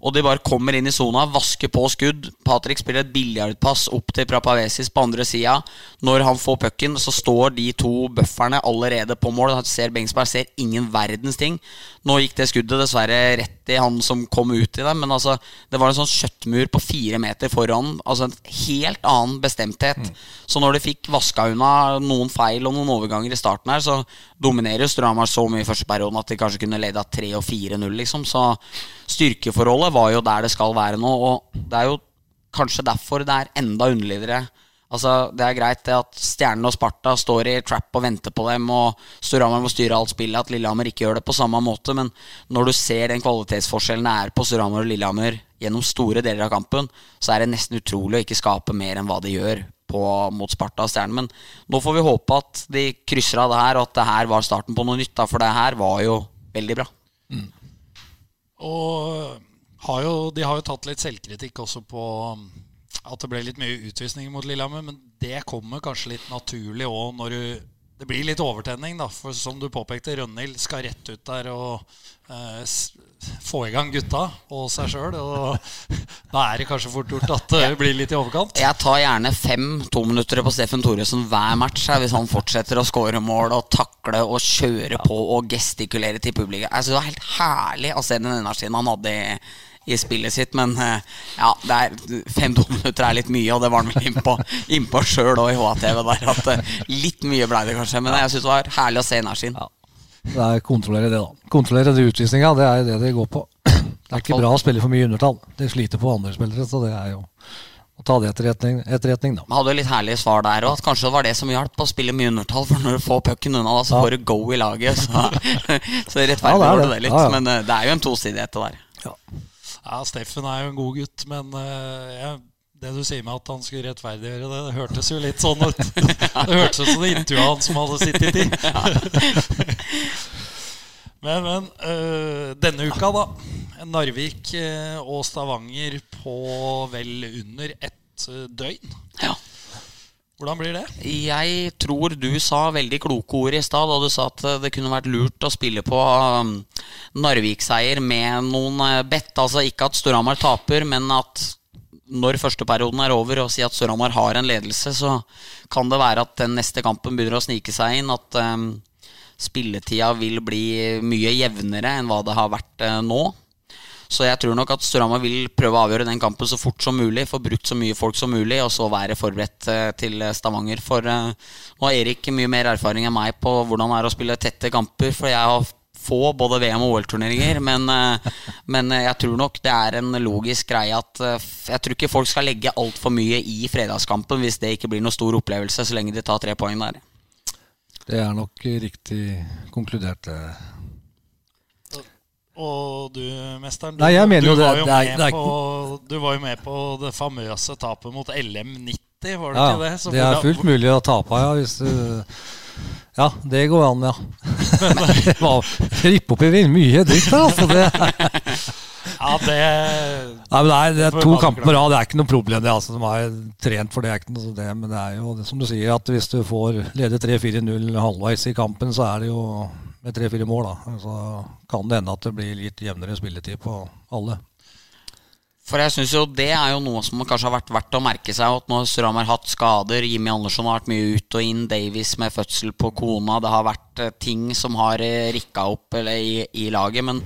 Og de bare kommer inn i sona, vasker på skudd. Patrick spiller et biljardpass opp til Prapavesis på andre sida. Når han får pucken, så står de to bufferne allerede på mål. Ser Bengsberg ser ingen verdens ting. Nå gikk det skuddet dessverre rett i han som kom ut i det, men altså, det var en sånn kjøttmur på fire meter foran. Altså en helt annen bestemthet. Mm. Så når de fikk vaska unna noen feil og noen overganger i starten her, så dominerer Stramar så mye i første perioden at de kanskje kunne leda 3 og 4-0, liksom. Så styrkeforholdet var jo der det skal være nå. Og det er jo kanskje derfor det er enda underligere. Altså, Det er greit det at Stjernen og Sparta står i trap og venter på dem, og Storhamar må styre alt spillet, at Lillehammer ikke gjør det på samme måte. Men når du ser den kvalitetsforskjellen det er på Storhamar og Lillehammer gjennom store deler av kampen, så er det nesten utrolig å ikke skape mer enn hva de gjør på, mot Sparta og Stjernen. Men nå får vi håpe at de krysser av det her, og at det her var starten på noe nytt. Da, for det her var jo veldig bra. Og har jo, de har jo tatt litt selvkritikk også på um, at det ble litt mye utvisninger mot Lillehammer, men det kommer kanskje litt naturlig òg når du Det blir litt overtenning, da. For som du påpekte, Rønhild skal rett ut der og eh, få i gang gutta og seg sjøl. Og da er det kanskje fort gjort at det blir litt i overkant. Jeg tar gjerne fem tominuttere på Steffen Thoresen hver match her, hvis han fortsetter å skåre mål og takle og kjøre på og gestikulere til publikum. Altså, det var helt herlig å se den energien han hadde i, i spillet sitt. Men eh, ja, det er, fem minutter er litt mye, og det var han vel innpå inn sjøl òg i HTV der. At eh, litt mye blei det kanskje, men jeg syns det var herlig å se energien. Ja. Det er kontrollere det, da. Kontrollere de utvisninga, det er det det går på. Det er ikke bra å spille for mye undertall. Det sliter på andre spillere, så det er jo å ta det etterretning, etterretning da. Vi hadde jo litt herlige svar der òg. Kanskje det var det som hjalp å spille mye undertall. For når du får pucken unna, da, så Ja. får du go i laget. Så, så Ja, det er du det. det litt. Ja, ja. Men eh, det er jo en tosidighet det der. Ja, Steffen er jo en god gutt, men eh, jeg, det du sier med at han skulle rettferdiggjøre det, det hørtes jo litt sånn ut. Det hørtes ut som det intervjuet han som hadde sittet i. Men, men øh, denne uka, da. Narvik eh, og Stavanger på vel under ett døgn. Ja. Hvordan blir det? Jeg tror du sa veldig kloke ord i stad da du sa at eh, det kunne vært lurt å spille på um, Narvik-seier med noen eh, bett. Altså ikke at Storhamar taper, men at når første perioden er over og si at Storhamar har en ledelse, så kan det være at den neste kampen begynner å snike seg inn. At um, spilletida vil bli mye jevnere enn hva det har vært uh, nå. Så jeg tror nok at Storhamar vil prøve å avgjøre den kampen så fort som mulig. Få brukt så mye folk som mulig, og så være forberedt eh, til Stavanger. For eh, nå har Erik mye mer erfaring enn meg på hvordan det er å spille tette kamper. For jeg har få både VM- og OL-turneringer. Men, eh, men jeg tror nok det er en logisk greie at eh, Jeg tror ikke folk skal legge altfor mye i fredagskampen hvis det ikke blir noen stor opplevelse, så lenge de tar tre poeng der. Det er nok riktig konkludert. eh. Og du, mesteren, du, Nei, jeg mener du, jo det- var jo det er- det er på, du var jo med på det famøse tapet mot LM90, var det Ja, ikke det? Så det er fullt mulig å tape, ja. Hvis du Ja, det går an, ja. det var rippe opp i mye dritt, altså. Det, Ja, det nei, men det er, det er to kamper på rad. Det er ikke noe problem, det. altså. De er trent for det. er ikke noe det, Men det er jo det som du sier, at hvis du får lede 3-4-0 halvveis i kampen, så er det jo med 3-4 mål, da. Så kan det hende at det blir litt jevnere spilletid på alle. For jeg synes jo det er jo noe som kanskje har vært verdt å merke seg. At nå har Storhamar hatt skader. Jimmy Andersson har vært mye ut og inn. Davies med fødsel på kona. Det har vært eh, ting som har eh, rikka opp i, i laget. Men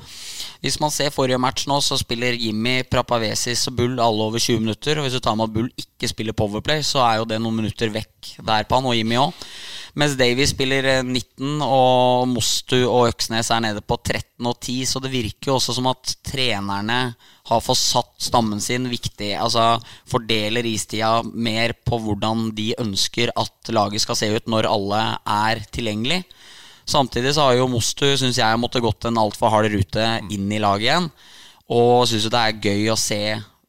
hvis man ser forrige match nå, så spiller Jimmy, Prapavesis og Bull alle over 20 minutter. Og hvis du tar med at Bull ikke spiller Powerplay, så er jo det noen minutter vekk der på han, og Jimmy òg. Mens Davies spiller eh, 19, og Mostu og Øksnes er nede på 13 og 10. Så det virker jo også som at trenerne har fått satt stammen sin viktig. Altså fordeler istida mer på hvordan de ønsker at laget skal se ut når alle er tilgjengelig. Samtidig så har jo Mostu, syns jeg, måtte gått en altfor hard rute inn i laget igjen. Og syns jo det er gøy å se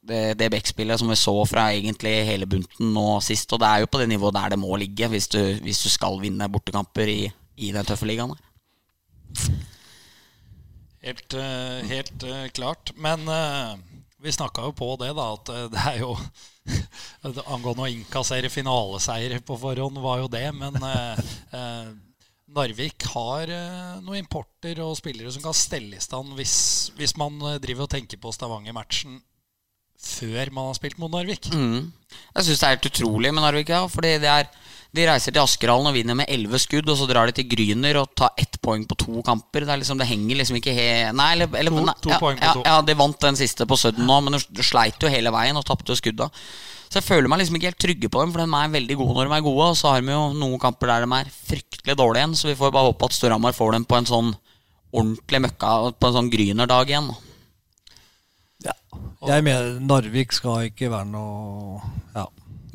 det, backspillet som vi så fra egentlig hele bunten nå sist. Og det er jo på det nivået der det må ligge hvis du, hvis du skal vinne bortekamper i, i den tøffe ligaen. Helt, eh, helt eh, klart. Men eh, vi snakka jo på det, da, at det er jo Angående å innkassere finaleseier på forhånd, var jo det. Men Narvik har noen importer og spillere som kan stelle i stand hvis, hvis man driver og tenker på Stavanger-matchen før man har spilt mot Narvik. Mm. Jeg syns det er helt utrolig med Narvik. Ja, fordi det er, De reiser til Askerhallen og vinner med elleve skudd, og så drar de til Gryner og tar ett poeng på to kamper. Det, er liksom, det henger liksom ikke he... Nei, eller, eller To- to ja, poeng på ja, to. Ja, de vant den siste på Sudden nå, men de sleit jo hele veien og tapte skudda. Så jeg føler meg liksom ikke helt trygge på dem, for de er veldig gode når de er gode. Og så har vi jo noen kamper der de er fryktelig dårlige igjen, så vi får bare håpe at Storhamar får dem på en sånn ordentlig møkka På en sånn Gryner-dag igjen. da. Jeg mener Narvik skal ikke være noe ja.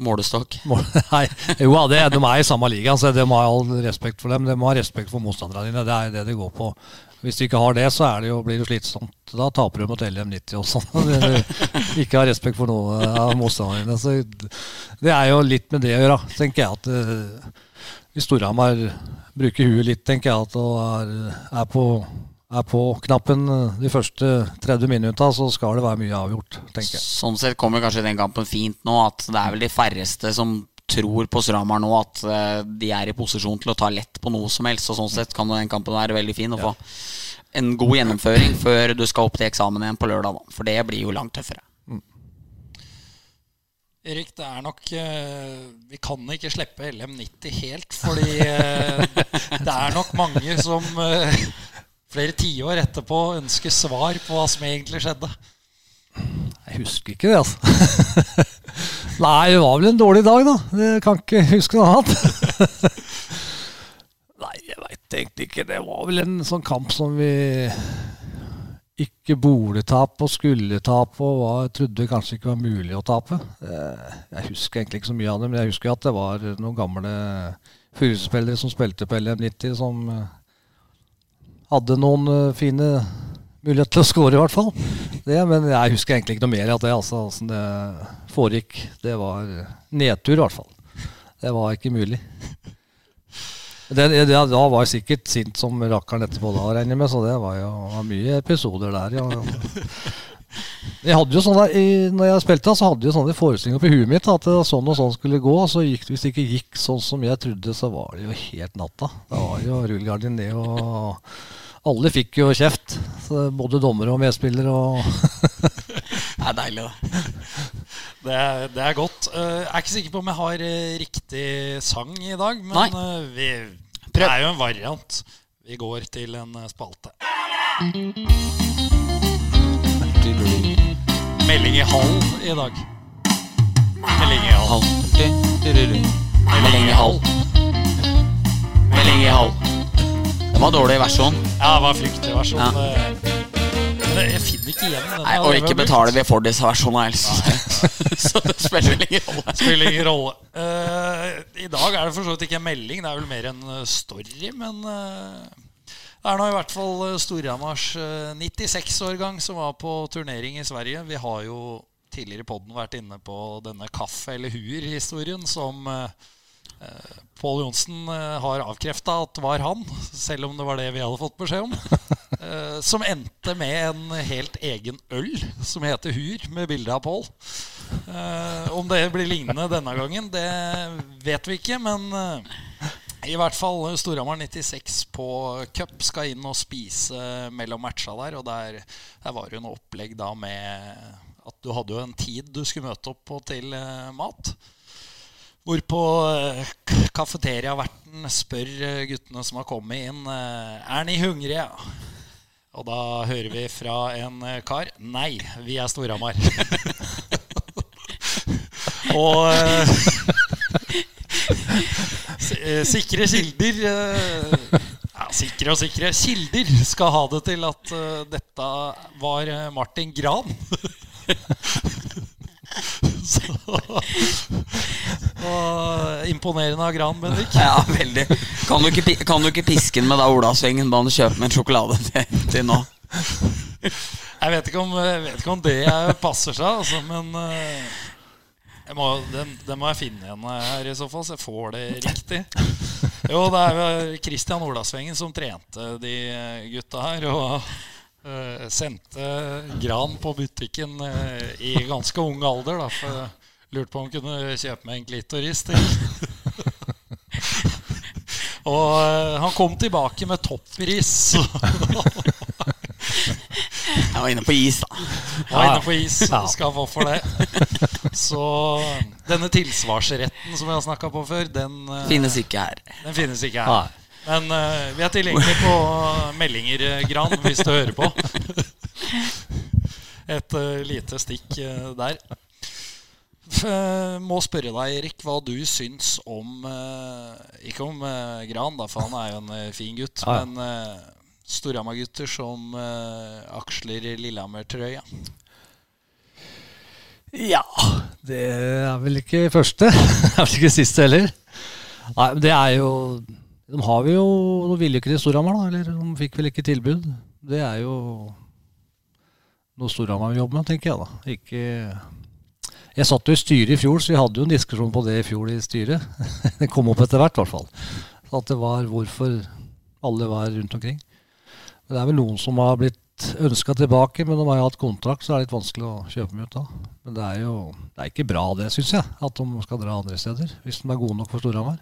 Målestokk. mål- Nei, jo, ja, det, de er i samme liga, så de har all respekt for dem. De har respekt for motstanderne dine. Det er det det går på. Hvis du ikke har det, så er det jo, blir det slitsomt. Da taper du mot LM90 også. ikke har respekt for noe av motstanderne. Så det er jo litt med det å gjøre, tenker jeg. at uh, Hvis Storhamar bruker huet litt, tenker jeg, at og er, er, på, er på knappen de første 30 minutta, så skal det være mye avgjort, tenker jeg. Sånn sett kommer kanskje den kampen fint nå, at det er vel de færreste som tror på Stramar nå at uh, de er i posisjon til å ta lett på noe som helst. Og sånn sett kan den kampen være veldig fin å få en god gjennomføring før du skal opp til eksamen igjen på lørdag. Da. For det blir jo langt tøffere. Mm. Erik, det er nok uh, Vi kan ikke slippe LM90 helt, fordi uh, det er nok mange som flere tiår etterpå ønsker svar på hva som egentlig skjedde. Jeg husker ikke det, altså. Nei, det var vel en dårlig dag, da. Jeg kan ikke huske noe annet. Nei, jeg veit egentlig ikke. Det var vel en sånn kamp som vi ikke burde tape og skulle tape, og var, trodde kanskje ikke var mulig å tape. Jeg husker egentlig ikke så mye av det, men jeg husker at det var noen gamle Furuset-spillere som spilte på LM90, som hadde noen eh, fine muligheter til å skåre, i hvert fall. Det, men jeg husker egentlig ikke noe mer av det. altså, Åssen det foregikk. Det var nedtur, i hvert fall. Det var ikke mulig. Det, det, da var jeg sikkert sint som rakkeren etterpå, da, regner jeg med. Så det var jo var mye episoder der. Ja. Jeg hadde jo sånne, i, når jeg spilte, så hadde jeg sånne forestillinger på huet mitt at det sånn og sånn skulle gå. Så gikk, hvis det ikke gikk sånn som jeg trodde, så var det jo helt natta. Da var det jo rullegardin ned og alle fikk jo kjeft. både dommere og medspillere. Og det er deilig, da. Det er, det er godt. Uh, jeg er ikke sikker på om jeg har uh, riktig sang i dag, men uh, vi, det er jo en variant. Vi går til en spalte. Melding i hall i dag. Melding i hall. Melding i hall. Melding i hall. Det var dårlig versjon. Ja, det var fryktelig versjon. Ja. Jeg finner ikke igjen den. Nei, Og ikke betaler vi for disse versjonene ellers. så det spiller ingen rolle. Spiller ingen rolle. Uh, I dag er det for så vidt ikke en melding, det er vel mer en eh, story. Men uh, det er nå i hvert fall Storhamars uh, 96-årgang som var på turnering i Sverige. Vi har jo tidligere i poden vært inne på denne kaffe- eller huer-historien som uh, Eh, Pål Johnsen eh, har avkrefta at det var han, selv om det var det vi hadde fått beskjed om. Eh, som endte med en helt egen øl som heter Hur, med bilde av Pål. Om det blir lignende denne gangen, det vet vi ikke. Men i hvert fall Storhamar 96 på cup skal inn og spise mellom matcha der. Og der, der var det jo noe opplegg da med at du hadde jo en tid du skulle møte opp på til mat. Hvorpå uh, kafeteriaverten spør uh, guttene som har kommet inn, uh, er ni hungrige. Og da hører vi fra en kar nei, vi er Storhamar. og sikre kilder ja, Sikre og sikre kilder skal ha det til at dette var Martin Gran. Imponerende av Gran, Bendik. Ja, veldig. Kan du ikke, kan du ikke piske den med da Olavsvingen da han kjøper med en sjokolade til, til nå? Jeg vet ikke om, vet ikke om det passer seg, altså, men uh, må, den, den, må jeg finne igjen her i så fall, så jeg får det riktig. Jo, det er Christian Olavsvengen som trente de gutta her. Og uh, sendte Gran på butikken uh, i ganske ung alder. Da, for Lurte på om han kunne kjøpe meg en klitoris til. og uh, han kom tilbake med toppris. Jeg var inne på is, da. Jeg var inne på is, Skal få for det. Så denne tilsvarsretten som vi har snakka på før, den Finnes ikke her. Den finnes ikke her. Men uh, vi er tilgjengelig på meldinger, Gran, hvis du hører på. Et lite stikk der. Eh, må spørre deg, Erik, hva du syns om eh, Ikke om eh, Gran, da, for han er jo en fin gutt. Ja. Men Storhamar-gutter som aksler Lillehammer-trøya. Ja Det er vel ikke første. det er vel ikke siste heller. Nei, det er jo De har vi jo De ville ikke til Storhamar, da. Eller de fikk vel ikke tilbud. Det er jo noe Storhamar vil jobbe med, tenker jeg da. Ikke Jeg satt jo i styret i fjor, så vi hadde jo en diskusjon på det i fjor i styret. det kom opp etter hvert, i hvert fall. Så at det var hvorfor alle var rundt omkring. Men det er vel noen som har blitt ønska tilbake, men de har jo hatt kontrakt, så er det litt vanskelig å kjøpe dem ut da. Men det er jo det er ikke bra, det, syns jeg, at de skal dra andre steder. Hvis de er gode nok for Storhamar.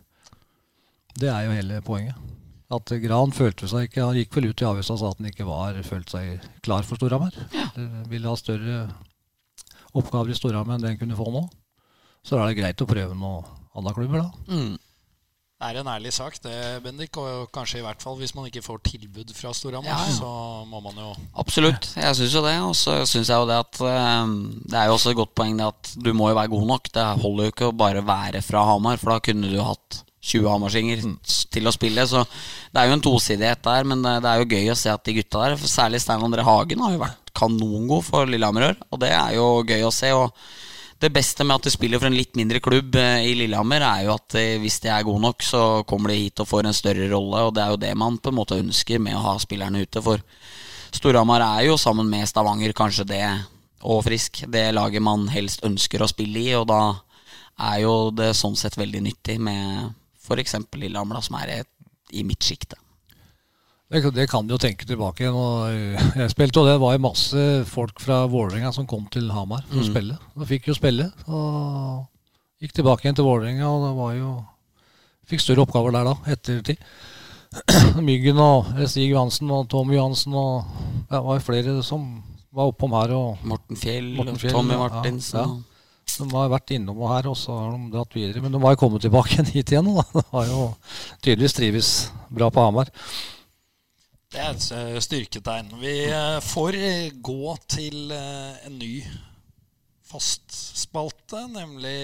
Det er jo hele poenget. At Gran følte seg ikke Han gikk vel ut i avisa og sa at han ikke var følte seg klar for Storhamar. Ja. Ville ha større oppgaver i Storhamar enn det han kunne få nå. Så da er det greit å prøve noen andre klubber, da. Mm. Det er en ærlig sak, det, Bendik. Og kanskje i hvert fall hvis man ikke får tilbud fra Storhamar, ja, ja. så må man jo Absolutt. Jeg syns jo det. Og så syns jeg jo det at um, Det er jo også et godt poeng det at du må jo være god nok. Det holder jo ikke å bare være fra Hamar, for da kunne du hatt 20 hamarsinger mm. til å spille. Så det er jo en tosidighet der, men det, det, er jo gøy å se at de gutta der, særlig Stein André Hagen, har jo vært kanongod for Lillehammer. Og det er jo gøy å se. Og det beste med at de spiller for en litt mindre klubb eh, i Lillehammer, er jo at eh, hvis de er gode nok, så kommer de hit og får en større rolle. Og det er jo det man på en måte ønsker med å ha spillerne ute. For Storhamar er jo sammen med Stavanger kanskje det, og Frisk, det laget man helst ønsker å spille i. Og da er jo det sånn sett veldig nyttig med f.eks. Lillehammer, som er i midtsjiktet. Det, det, kan du jo tenke tilbake igjen. Og jeg spilte, og det var masse folk fra Vålerenga som kom til Hamar for mm. å spille. Da fikk jo spille. Og gikk tilbake igjen til Vålerenga, og det var jo Fikk større oppgaver der da, etter tid. Myggen og Stig Johansen og Tom Johansen og det var jo flere som var oppom her. Og Morten Fjell, Morten Fjell Tommy Martinsen. Ja, ja. De har vært innom her, og så har de dratt videre. Men de har jo kommet tilbake hit igjen. Da. De har jo tydeligvis trives bra på Hamar. Det er et eh, styrketegn. Vi eh, får eh, gå til en ny fastspalte, nemlig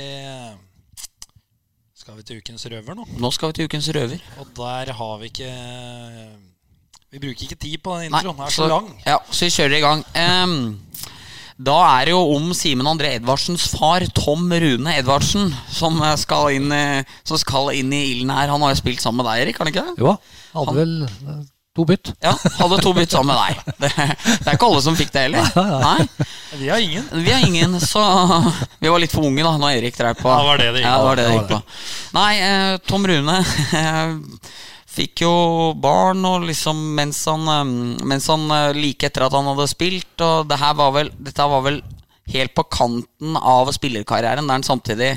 Skal vi til ukens røver nå? Nå skal vi til ukens røver. Og der har vi ikke Vi bruker ikke tid på den introen. Den er så, så, lang. Ja, så vi kjører i gang. Um, da er det jo om Simen André Edvardsens far, Tom Rune Edvardsen, som skal inn, som skal inn i ilden her. Han har jo spilt sammen med deg, Erik? har han ikke det? Jo, hadde han, vel To bytt. Ja, hadde to bytt sammen med deg. Det, det, er ikke alle som fikk det heller. Nei. Vi har ingen. Vi har ingen, så Vi var litt for unge da når Erik drev på. Ja, var det det gikk, ja, det var det det gikk på. Nei, eh, Tom Rune eh, fikk jo barn og liksom mens han, eh, mens han eh, like etter at han hadde spilt, og det her var vel, dette var vel helt på kanten av spillerkarrieren, der han samtidig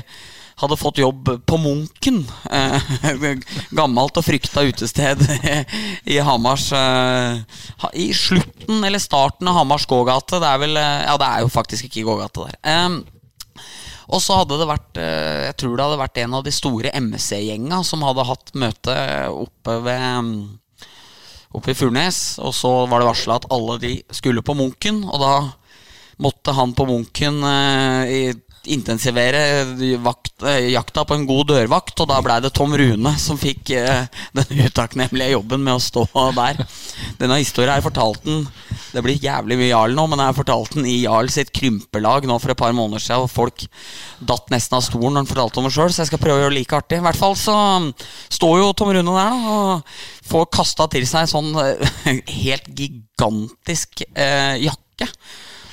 hadde fått jobb på Munken. Eh, gammelt og frykta utested i Hamars I slutten eller starten av Hamars gågate. Det er vel Ja, det er jo faktisk ikke gågate der. Og så hadde det vært Jeg tror det hadde vært en av de store MC-gjenga som hadde hatt møte oppe ved Oppe i Furnes. Og så var det varsla at alle de skulle på Munken, og da måtte han på Munken i intensivere vakt, eh, jakta på en god dørvakt, og da blei det Tom Rune som fikk eh, den utakknemlige jobben med å stå der. Denne historien har jeg fortalt den Det blir jævlig mye Jarl nå, men jeg har fortalt den i Jarl sitt krympelag nå for et par måneder siden, og folk datt nesten av stolen når han fortalte om det sjøl, så jeg skal prøve å gjøre det like artig. I hvert fall så står jo Tom Rune der da, og får kasta til seg sånn eh, helt gigantisk eh, jakke.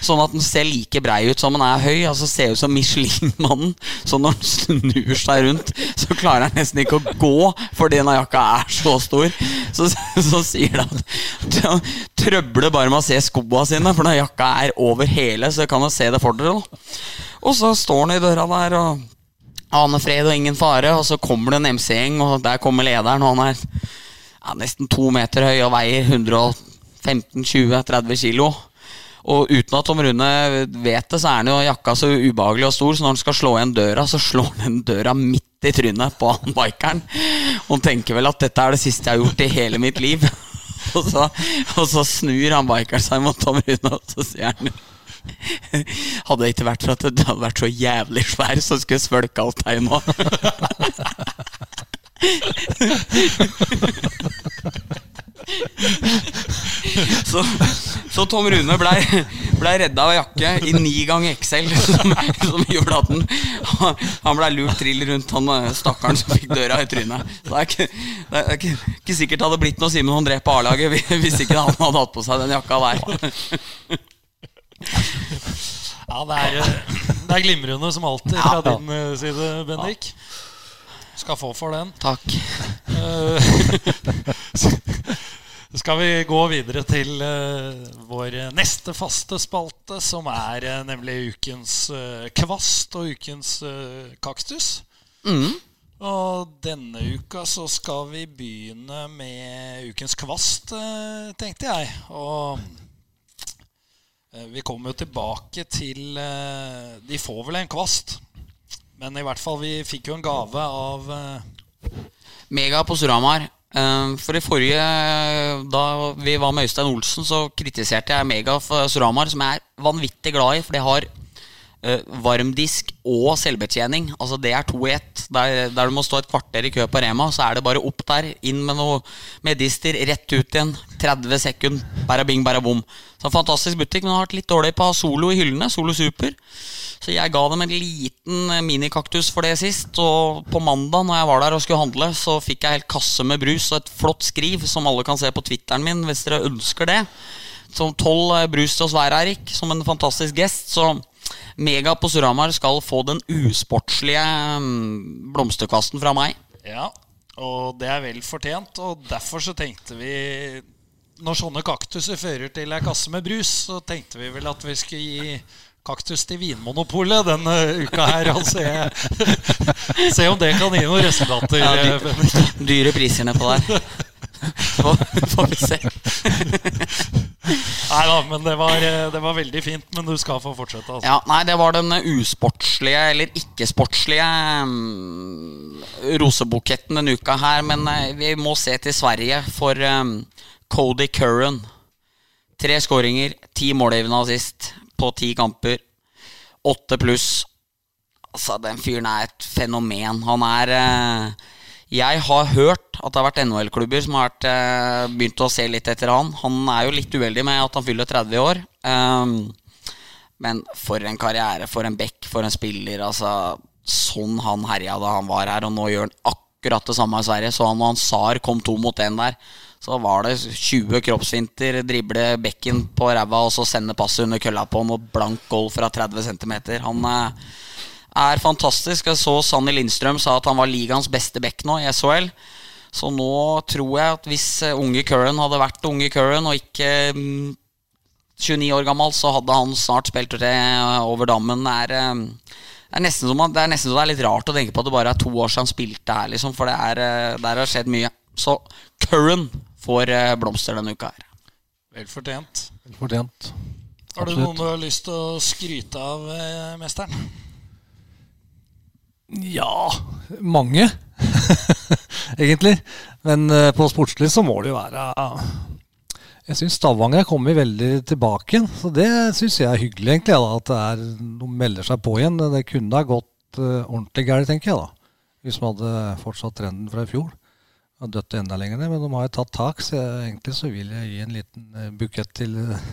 Sånn at den ser like brei ut som den er høy. Altså Ser ut som Michelin-mannen. Så når han snur seg rundt, så klarer han nesten ikke å gå fordi denne jakka er så stor. Så, så sier han at trøbler bare med å se skoa sine, for når jakka er over hele, så kan du se det for dere. da Og så står han i døra der og aner fred og ingen fare, og så kommer det en MC-gjeng, og der kommer lederen, og han er ja, nesten to meter høy og veier 115-20-30 kilo. Og uten at Tom Rune vet det, så er han jo jakka så ubehagelig og stor, så når han skal slå igjen døra, så slår han den døra midt i trynet på han bikeren. Og han tenker vel at dette er det siste jeg har gjort i hele mitt liv. Og så, og så snur han bikeren seg mot Tom Rune, og så sier han hadde det ikke vært for at det hadde vært så jævlig svær, så skulle jeg svølka alt deg nå. så, så, Tom Rune blei ble redda av jakke i ni ganger XL, som, som gjorde at han, han ble lurt trill rundt han eh, stakkaren som fikk døra i trynet. Det er ikke, det er ikke, ikke sikkert det hadde blitt noe Simen André på A-laget hvis ikke han hadde hatt på seg den jakka der. Ja, det er, eh, det er glimrende som alltid fra din eh, side, Bendik. Skal få for den. Takk. Eh, skal vi gå videre til eh, vår neste faste spalte, som er eh, nemlig ukens eh, kvast og ukens kaktus. Mm. Og denne uka så skal vi begynne med ukens kvast, tenkte jeg. Og vi kommer jo tilbake til De får vel en kvast. Men i hvert fall, vi fikk jo en gave av Mega på Surhamar. Eh, For i forrige, da vi var med Øystein Olsen, så kritiserte jeg Mega for Suramar, som jeg er vanvittig glad i, for det har eh, varmdisk og selvbetjening. Altså Det er to i ett. Der, der du må stå et kvarter i kø på Rema, så er det bare opp der, inn med noe medister, rett ut igjen. 30 sekunder, bara bing, bara bom. Så en Fantastisk butikk, men har vært litt dårlig på Solo i hyllene. Solo Super. Så jeg ga dem en liten eh, minikaktus for det sist. Og på mandag når jeg var der og skulle handle, så fikk jeg helt kasse med brus og et flott skriv som alle kan se på Twitteren min hvis dere ønsker det. Som tolv eh, brus til oss hver, Erik, som en fantastisk gest. Så Mega på Surhamar skal få den usportslige mm, blomsterkvasten fra meg. Ja, og det er vel fortjent. Og derfor så tenkte vi Når sånne kaktuser fører til ei kasse med brus, så tenkte vi vel at vi skulle gi kaktus til Vinmonopolet denne uka her. Og se, se om det kan gi noen resultater. Ja, dyre. Dyre priser nedpå der. Får, vi se. Nei da, men det var, eh, det var veldig fint. Men du skal få fortsette. Altså. Ja, nei, det var den usportslige, eller ikke-sportslige um, rosebuketten denne uka her. Men uh, vi må se til Sverige for um, Cody Curran. Tre skåringer, ti målgivende assist på ti kamper. Åtte pluss. Altså, den fyren er et fenomen. Han er eh, Jeg har hørt at det har vært NHL-klubber som har vært, eh, begynt å se litt etter han. Han er jo litt uheldig med at han fyller 30 år. Um, men for en karriere, for en back, for en spiller. Altså, sånn han herja da han var her, og nå gjør han akkurat det samme i Sverige. Så han og han Sar kom to mot én der. Så var det 20 kroppsfinter, drible bekken på ræva og så sende passet under kølla på og blank goal fra 30 cm. Han eh, er fantastisk. Jeg så Sanny Lindstrøm sa at han var ligaens beste back nå i SHL. Så nå tror jeg at hvis eh, unge Curran hadde vært unge Curran og ikke mm, 29 år gammel, så hadde han snart spilt det over dammen. Det er, eh, det er nesten som det er nesten som det er litt rart å tenke på at det bare er to år siden han spilte her, liksom, for det er, eh, der har skjedd mye. Så Curran får eh, blomster denne uka her. Vel fortjent. Fortjent. Har du noen du har lyst til å skryte av, eh, mesteren? Ja, mange, egentlig. Men eh, på sportslig så må det jo være Jeg syns Stavanger er kommet veldig tilbake igjen. Så det syns jeg er hyggelig, egentlig. Da, at det er, de melder seg på igjen. Det kunne ha gått eh, ordentlig galt, tenker jeg. da. Hvis man hadde fortsatt trenden fra i fjor. Har dødd enda lenger ned, men de har jo tatt tak. Så jeg, egentlig så vil jeg gi en liten eh, bukett til eh,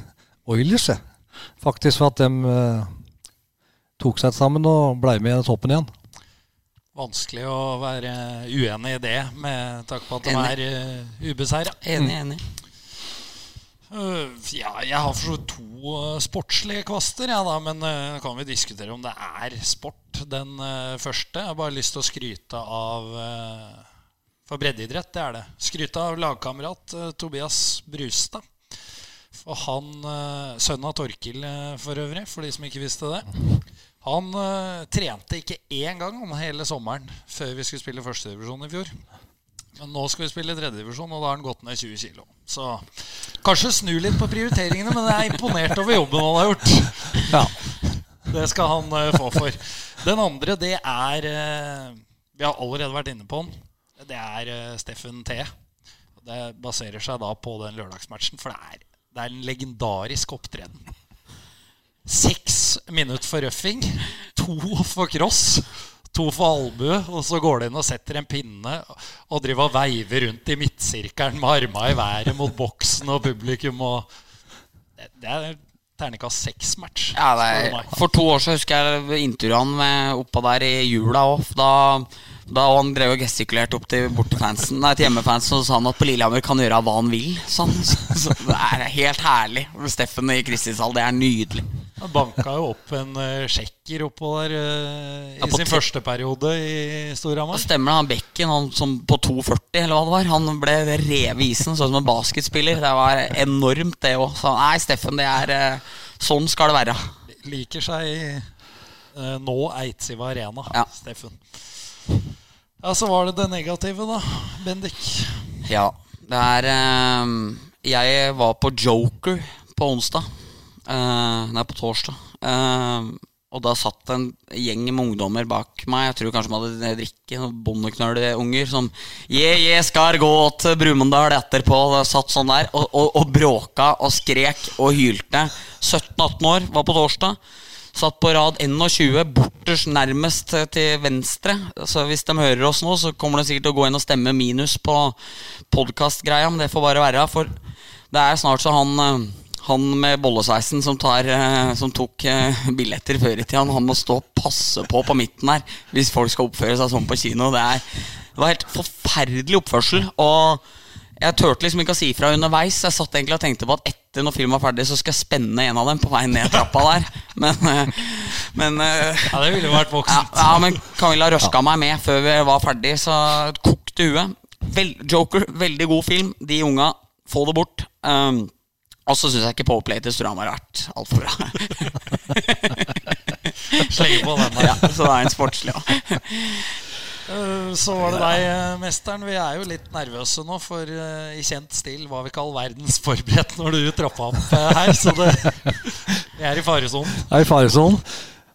Oilers, jeg. Faktisk for at de eh, tok seg sammen og ble med i toppen igjen. Vanskelig å være uenig i det, med takk på at de er uh, ubeseira. Enig, enig. Uh, ja, jeg har for så vidt to uh, sportslige kvaster, ja, da, men uh, kan vi diskutere om det er sport. Den første jeg har bare lyst til å skryte av For breddeidrett, det er det. Skryt av lagkamerat øh, Tobias Brustad. For han, øh, Sønnen av Torkil øh, for øvrig, for de som ikke visste det. Han trente ikke én gang om hele sommeren før vi skulle spille førstedivisjon i fjor. Men nå skal vi spille tredjedivisjon, og da har han gått ned 20 kg. Så kanskje snu litt på prioriteringene, men jeg er imponert over jobben han har gjort. Ja. Det skal han eh, få for. Den andre, det er eh, Vi har allerede vært inne på den. Det er eh, Steffen T. Det baserer seg da på den lørdagsmatchen, for det er, det er en legendarisk opptreden. Seks minutter for røffing, to for cross, to for albue, og så går det inn og setter en pinne og driver og veiver rundt i midtsirkelen med arma i været mot boksen og publikum. Og det, er terningkast seks-match. Ja, for to år så husker jeg intervjuet han med der i jula òg. Da, da han drev og gestikulerte opp til fansen, Nei, til hjemmefansen, og sa han at på Lillehammer kan gjøre hva han vil. Sånn. Så, så det er helt herlig. Steffen i Kristinshall, det er nydelig. Han banka jo opp en uh, sjekker oppå der uh, i ja, sin første periode i Storhamar. Stemmer det, han Bekken han som på 2,40 eller hva det var, han ble revet i isen sånn som en basketspiller. Det var enormt, det òg. Nei, Steffen, det er uh, Sånn skal det være. Liker seg nå Eidsiva Arena, Ja. Steffen. Ja, så var det det negative, da. Bendik. Ja, det er eh, Jeg var på Joker på onsdag. Eh, nei, på torsdag. Eh, og da satt en gjeng med ungdommer bak meg. Jeg tror kanskje de hadde drikke. Bondeknølunger som Je, je skal gå til Brumunddal etterpå. Og satt sånn der og, og, og bråka og skrek og hylte. 17-18 år, var på torsdag. Satt på rad 21, borters nærmest til- venstre. Så hvis de hører oss nå, så kommer de sikkert til å gå inn og stemme minus på podkastgreia, men det får bare være. For det er snart så han eh, han med bollesveisen som, tar, eh, som tok eh, billetter før i tida, han må stå og passe på på midten her hvis folk skal oppføre seg sånn på kino. Det, er, det var helt forferdelig oppførsel. Og jeg turte liksom ikke å si ifra underveis. Jeg satt egentlig og tenkte på at etter når filmen var ferdig, så skal jeg spenne en av dem på vei ned trappa der. Men, eh, men eh, Ja, det ville vært voksent. ja, men Camilla røska meg med før vi var ferdig, så kokte huet. Vel, Joker, veldig god film. De unga, få det bort. Um, og så syns jeg ikke Powerplay til Storhamar har vært altfor bra. Slenge på den der. ja, så det er en sportslig ja. Eh, Så var det deg, eh, mesteren. Vi er jo litt nervøse nå, for eh, i kjent stil var vi ikke all verdens forberedt når du trappa opp her. Så det, vi er i faresonen. Er i faresonen.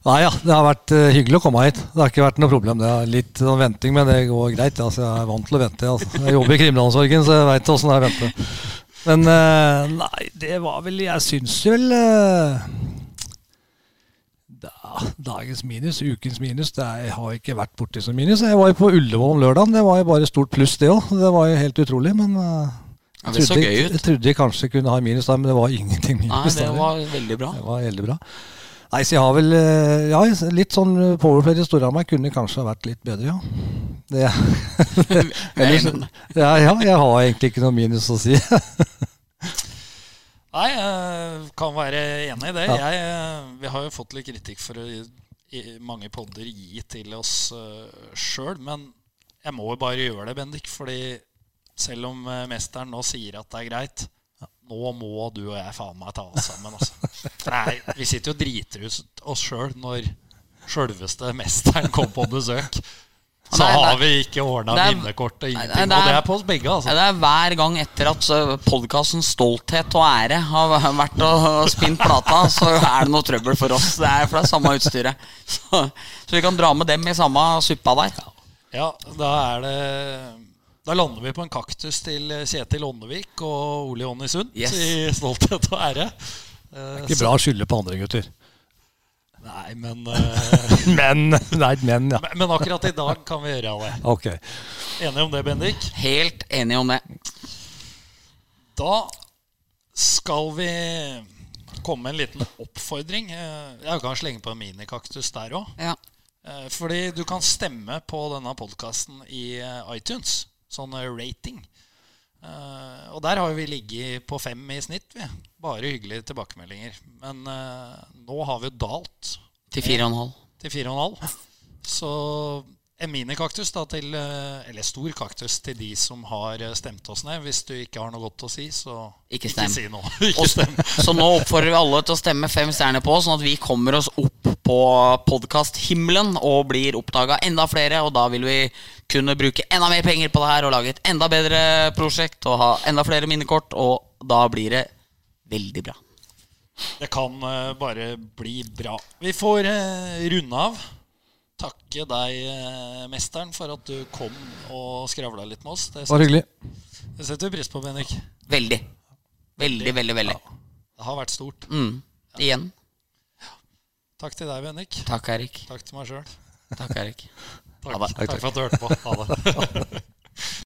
Nei ja, det har vært hyggelig å komme hit. Det har ikke vært noe problem. Det er litt sånn venting, men det går greit. Altså, jeg er vant til å vente. Altså. Jeg jobber i kriminalomsorgen, så jeg veit åssen det er å vente. Men nei, det var vel Jeg syns vel Dagens minus, ukens minus det er, Jeg har ikke vært borti som minus. Jeg var jo på Ullevål lørdagen. Det var jo bare stort pluss, det òg. Det var jo helt utrolig. Men eh, det så trodde- gøy ut. Jeg trodde jeg kanskje kunne ha minus der, men det var ingenting minus. Nei, det var veldig bra. Det var veldig bra. Nei, så jeg har vel eh, Ja, litt sånn powerplay i Storhamar kunne kanskje ha vært litt bedre, ja. Det, ellers, ja, ja, jeg har egentlig ikke noe minus å si. Nei, jeg kan være enig i det. Ja. Jeg, eh, vi har jo fått litt kritikk for å i mange podder gi til oss uh, sjøl, men jeg må jo bare gjøre det, Bendik. Fordi selv om eh, mesteren nå sier at det er greit, nå må du og jeg faen meg ta oss sammen. Altså. Nei, vi sitter jo og driter ut oss sjøl når sjølveste mesteren kom på besøk. Så Nei, er- har vi ikke ordna det er- minnekort og Nei, ingenting. det er- Og det er på oss begge, altså. det er hver gang etter at podkasten Stolthet og ære har vært og spint plata, så er det noe trøbbel for oss. Det er for det er samme utstyret. Så, så vi kan dra med dem i samme suppa der. Ja, da er det Da lander vi på en kaktus til Kjetil Åndevik og Ole Jonny Sund Yes. i stolthet og ære. Eh, Ikke bra å skylde på andre gutter. Nei, men, uh, Men. Nei, men, ja. men men akkurat i dag kan vi gjøre det. Okay. Enig om det, Bendik? Helt enig om det. Da skal vi komme med en liten oppfordring. Eh, Jeg kan slenge på en minikaktus der òg. Ja. Eh, Fordi du kan stemme på denne podkasten i iTunes. Sånn rating. Eh, og der har vi ligget på fem i snitt. Vi. Bare hyggelige tilbakemeldinger. Men uh, nå har vi jo dalt Til fire og en halv. til fire og en halv. Så en minikaktus da til eh, Eller stor kaktus til de som har stemt oss ned. Hvis du ikke har noe godt å si, så Ikke stem. si noe. ikke stem. så nå oppfordrer vi alle til å stemme fem stjerner på, sånn at vi kommer oss opp på podkasthimmelen og blir oppdaga enda flere. Og da vil vi kunne bruke enda mer penger på det her og lage et enda bedre prosjekt og ha enda flere minnekort. Og da blir det veldig bra. Det kan uh, bare bli bra. Vi får uh, runde av. Takke deg, uh, mesteren, for at du kom og skravla litt med oss. Det var hyggelig. det setter vi pris på, Benrik. Veldig. Veldig, veldig, veldig. Det har vært stort. Mm. Igjen. Takk til deg, Bennik. Takk, Erik. Takk til meg sjøl. Takk, Erik. Takk, takk for at du hørte på. Ha det.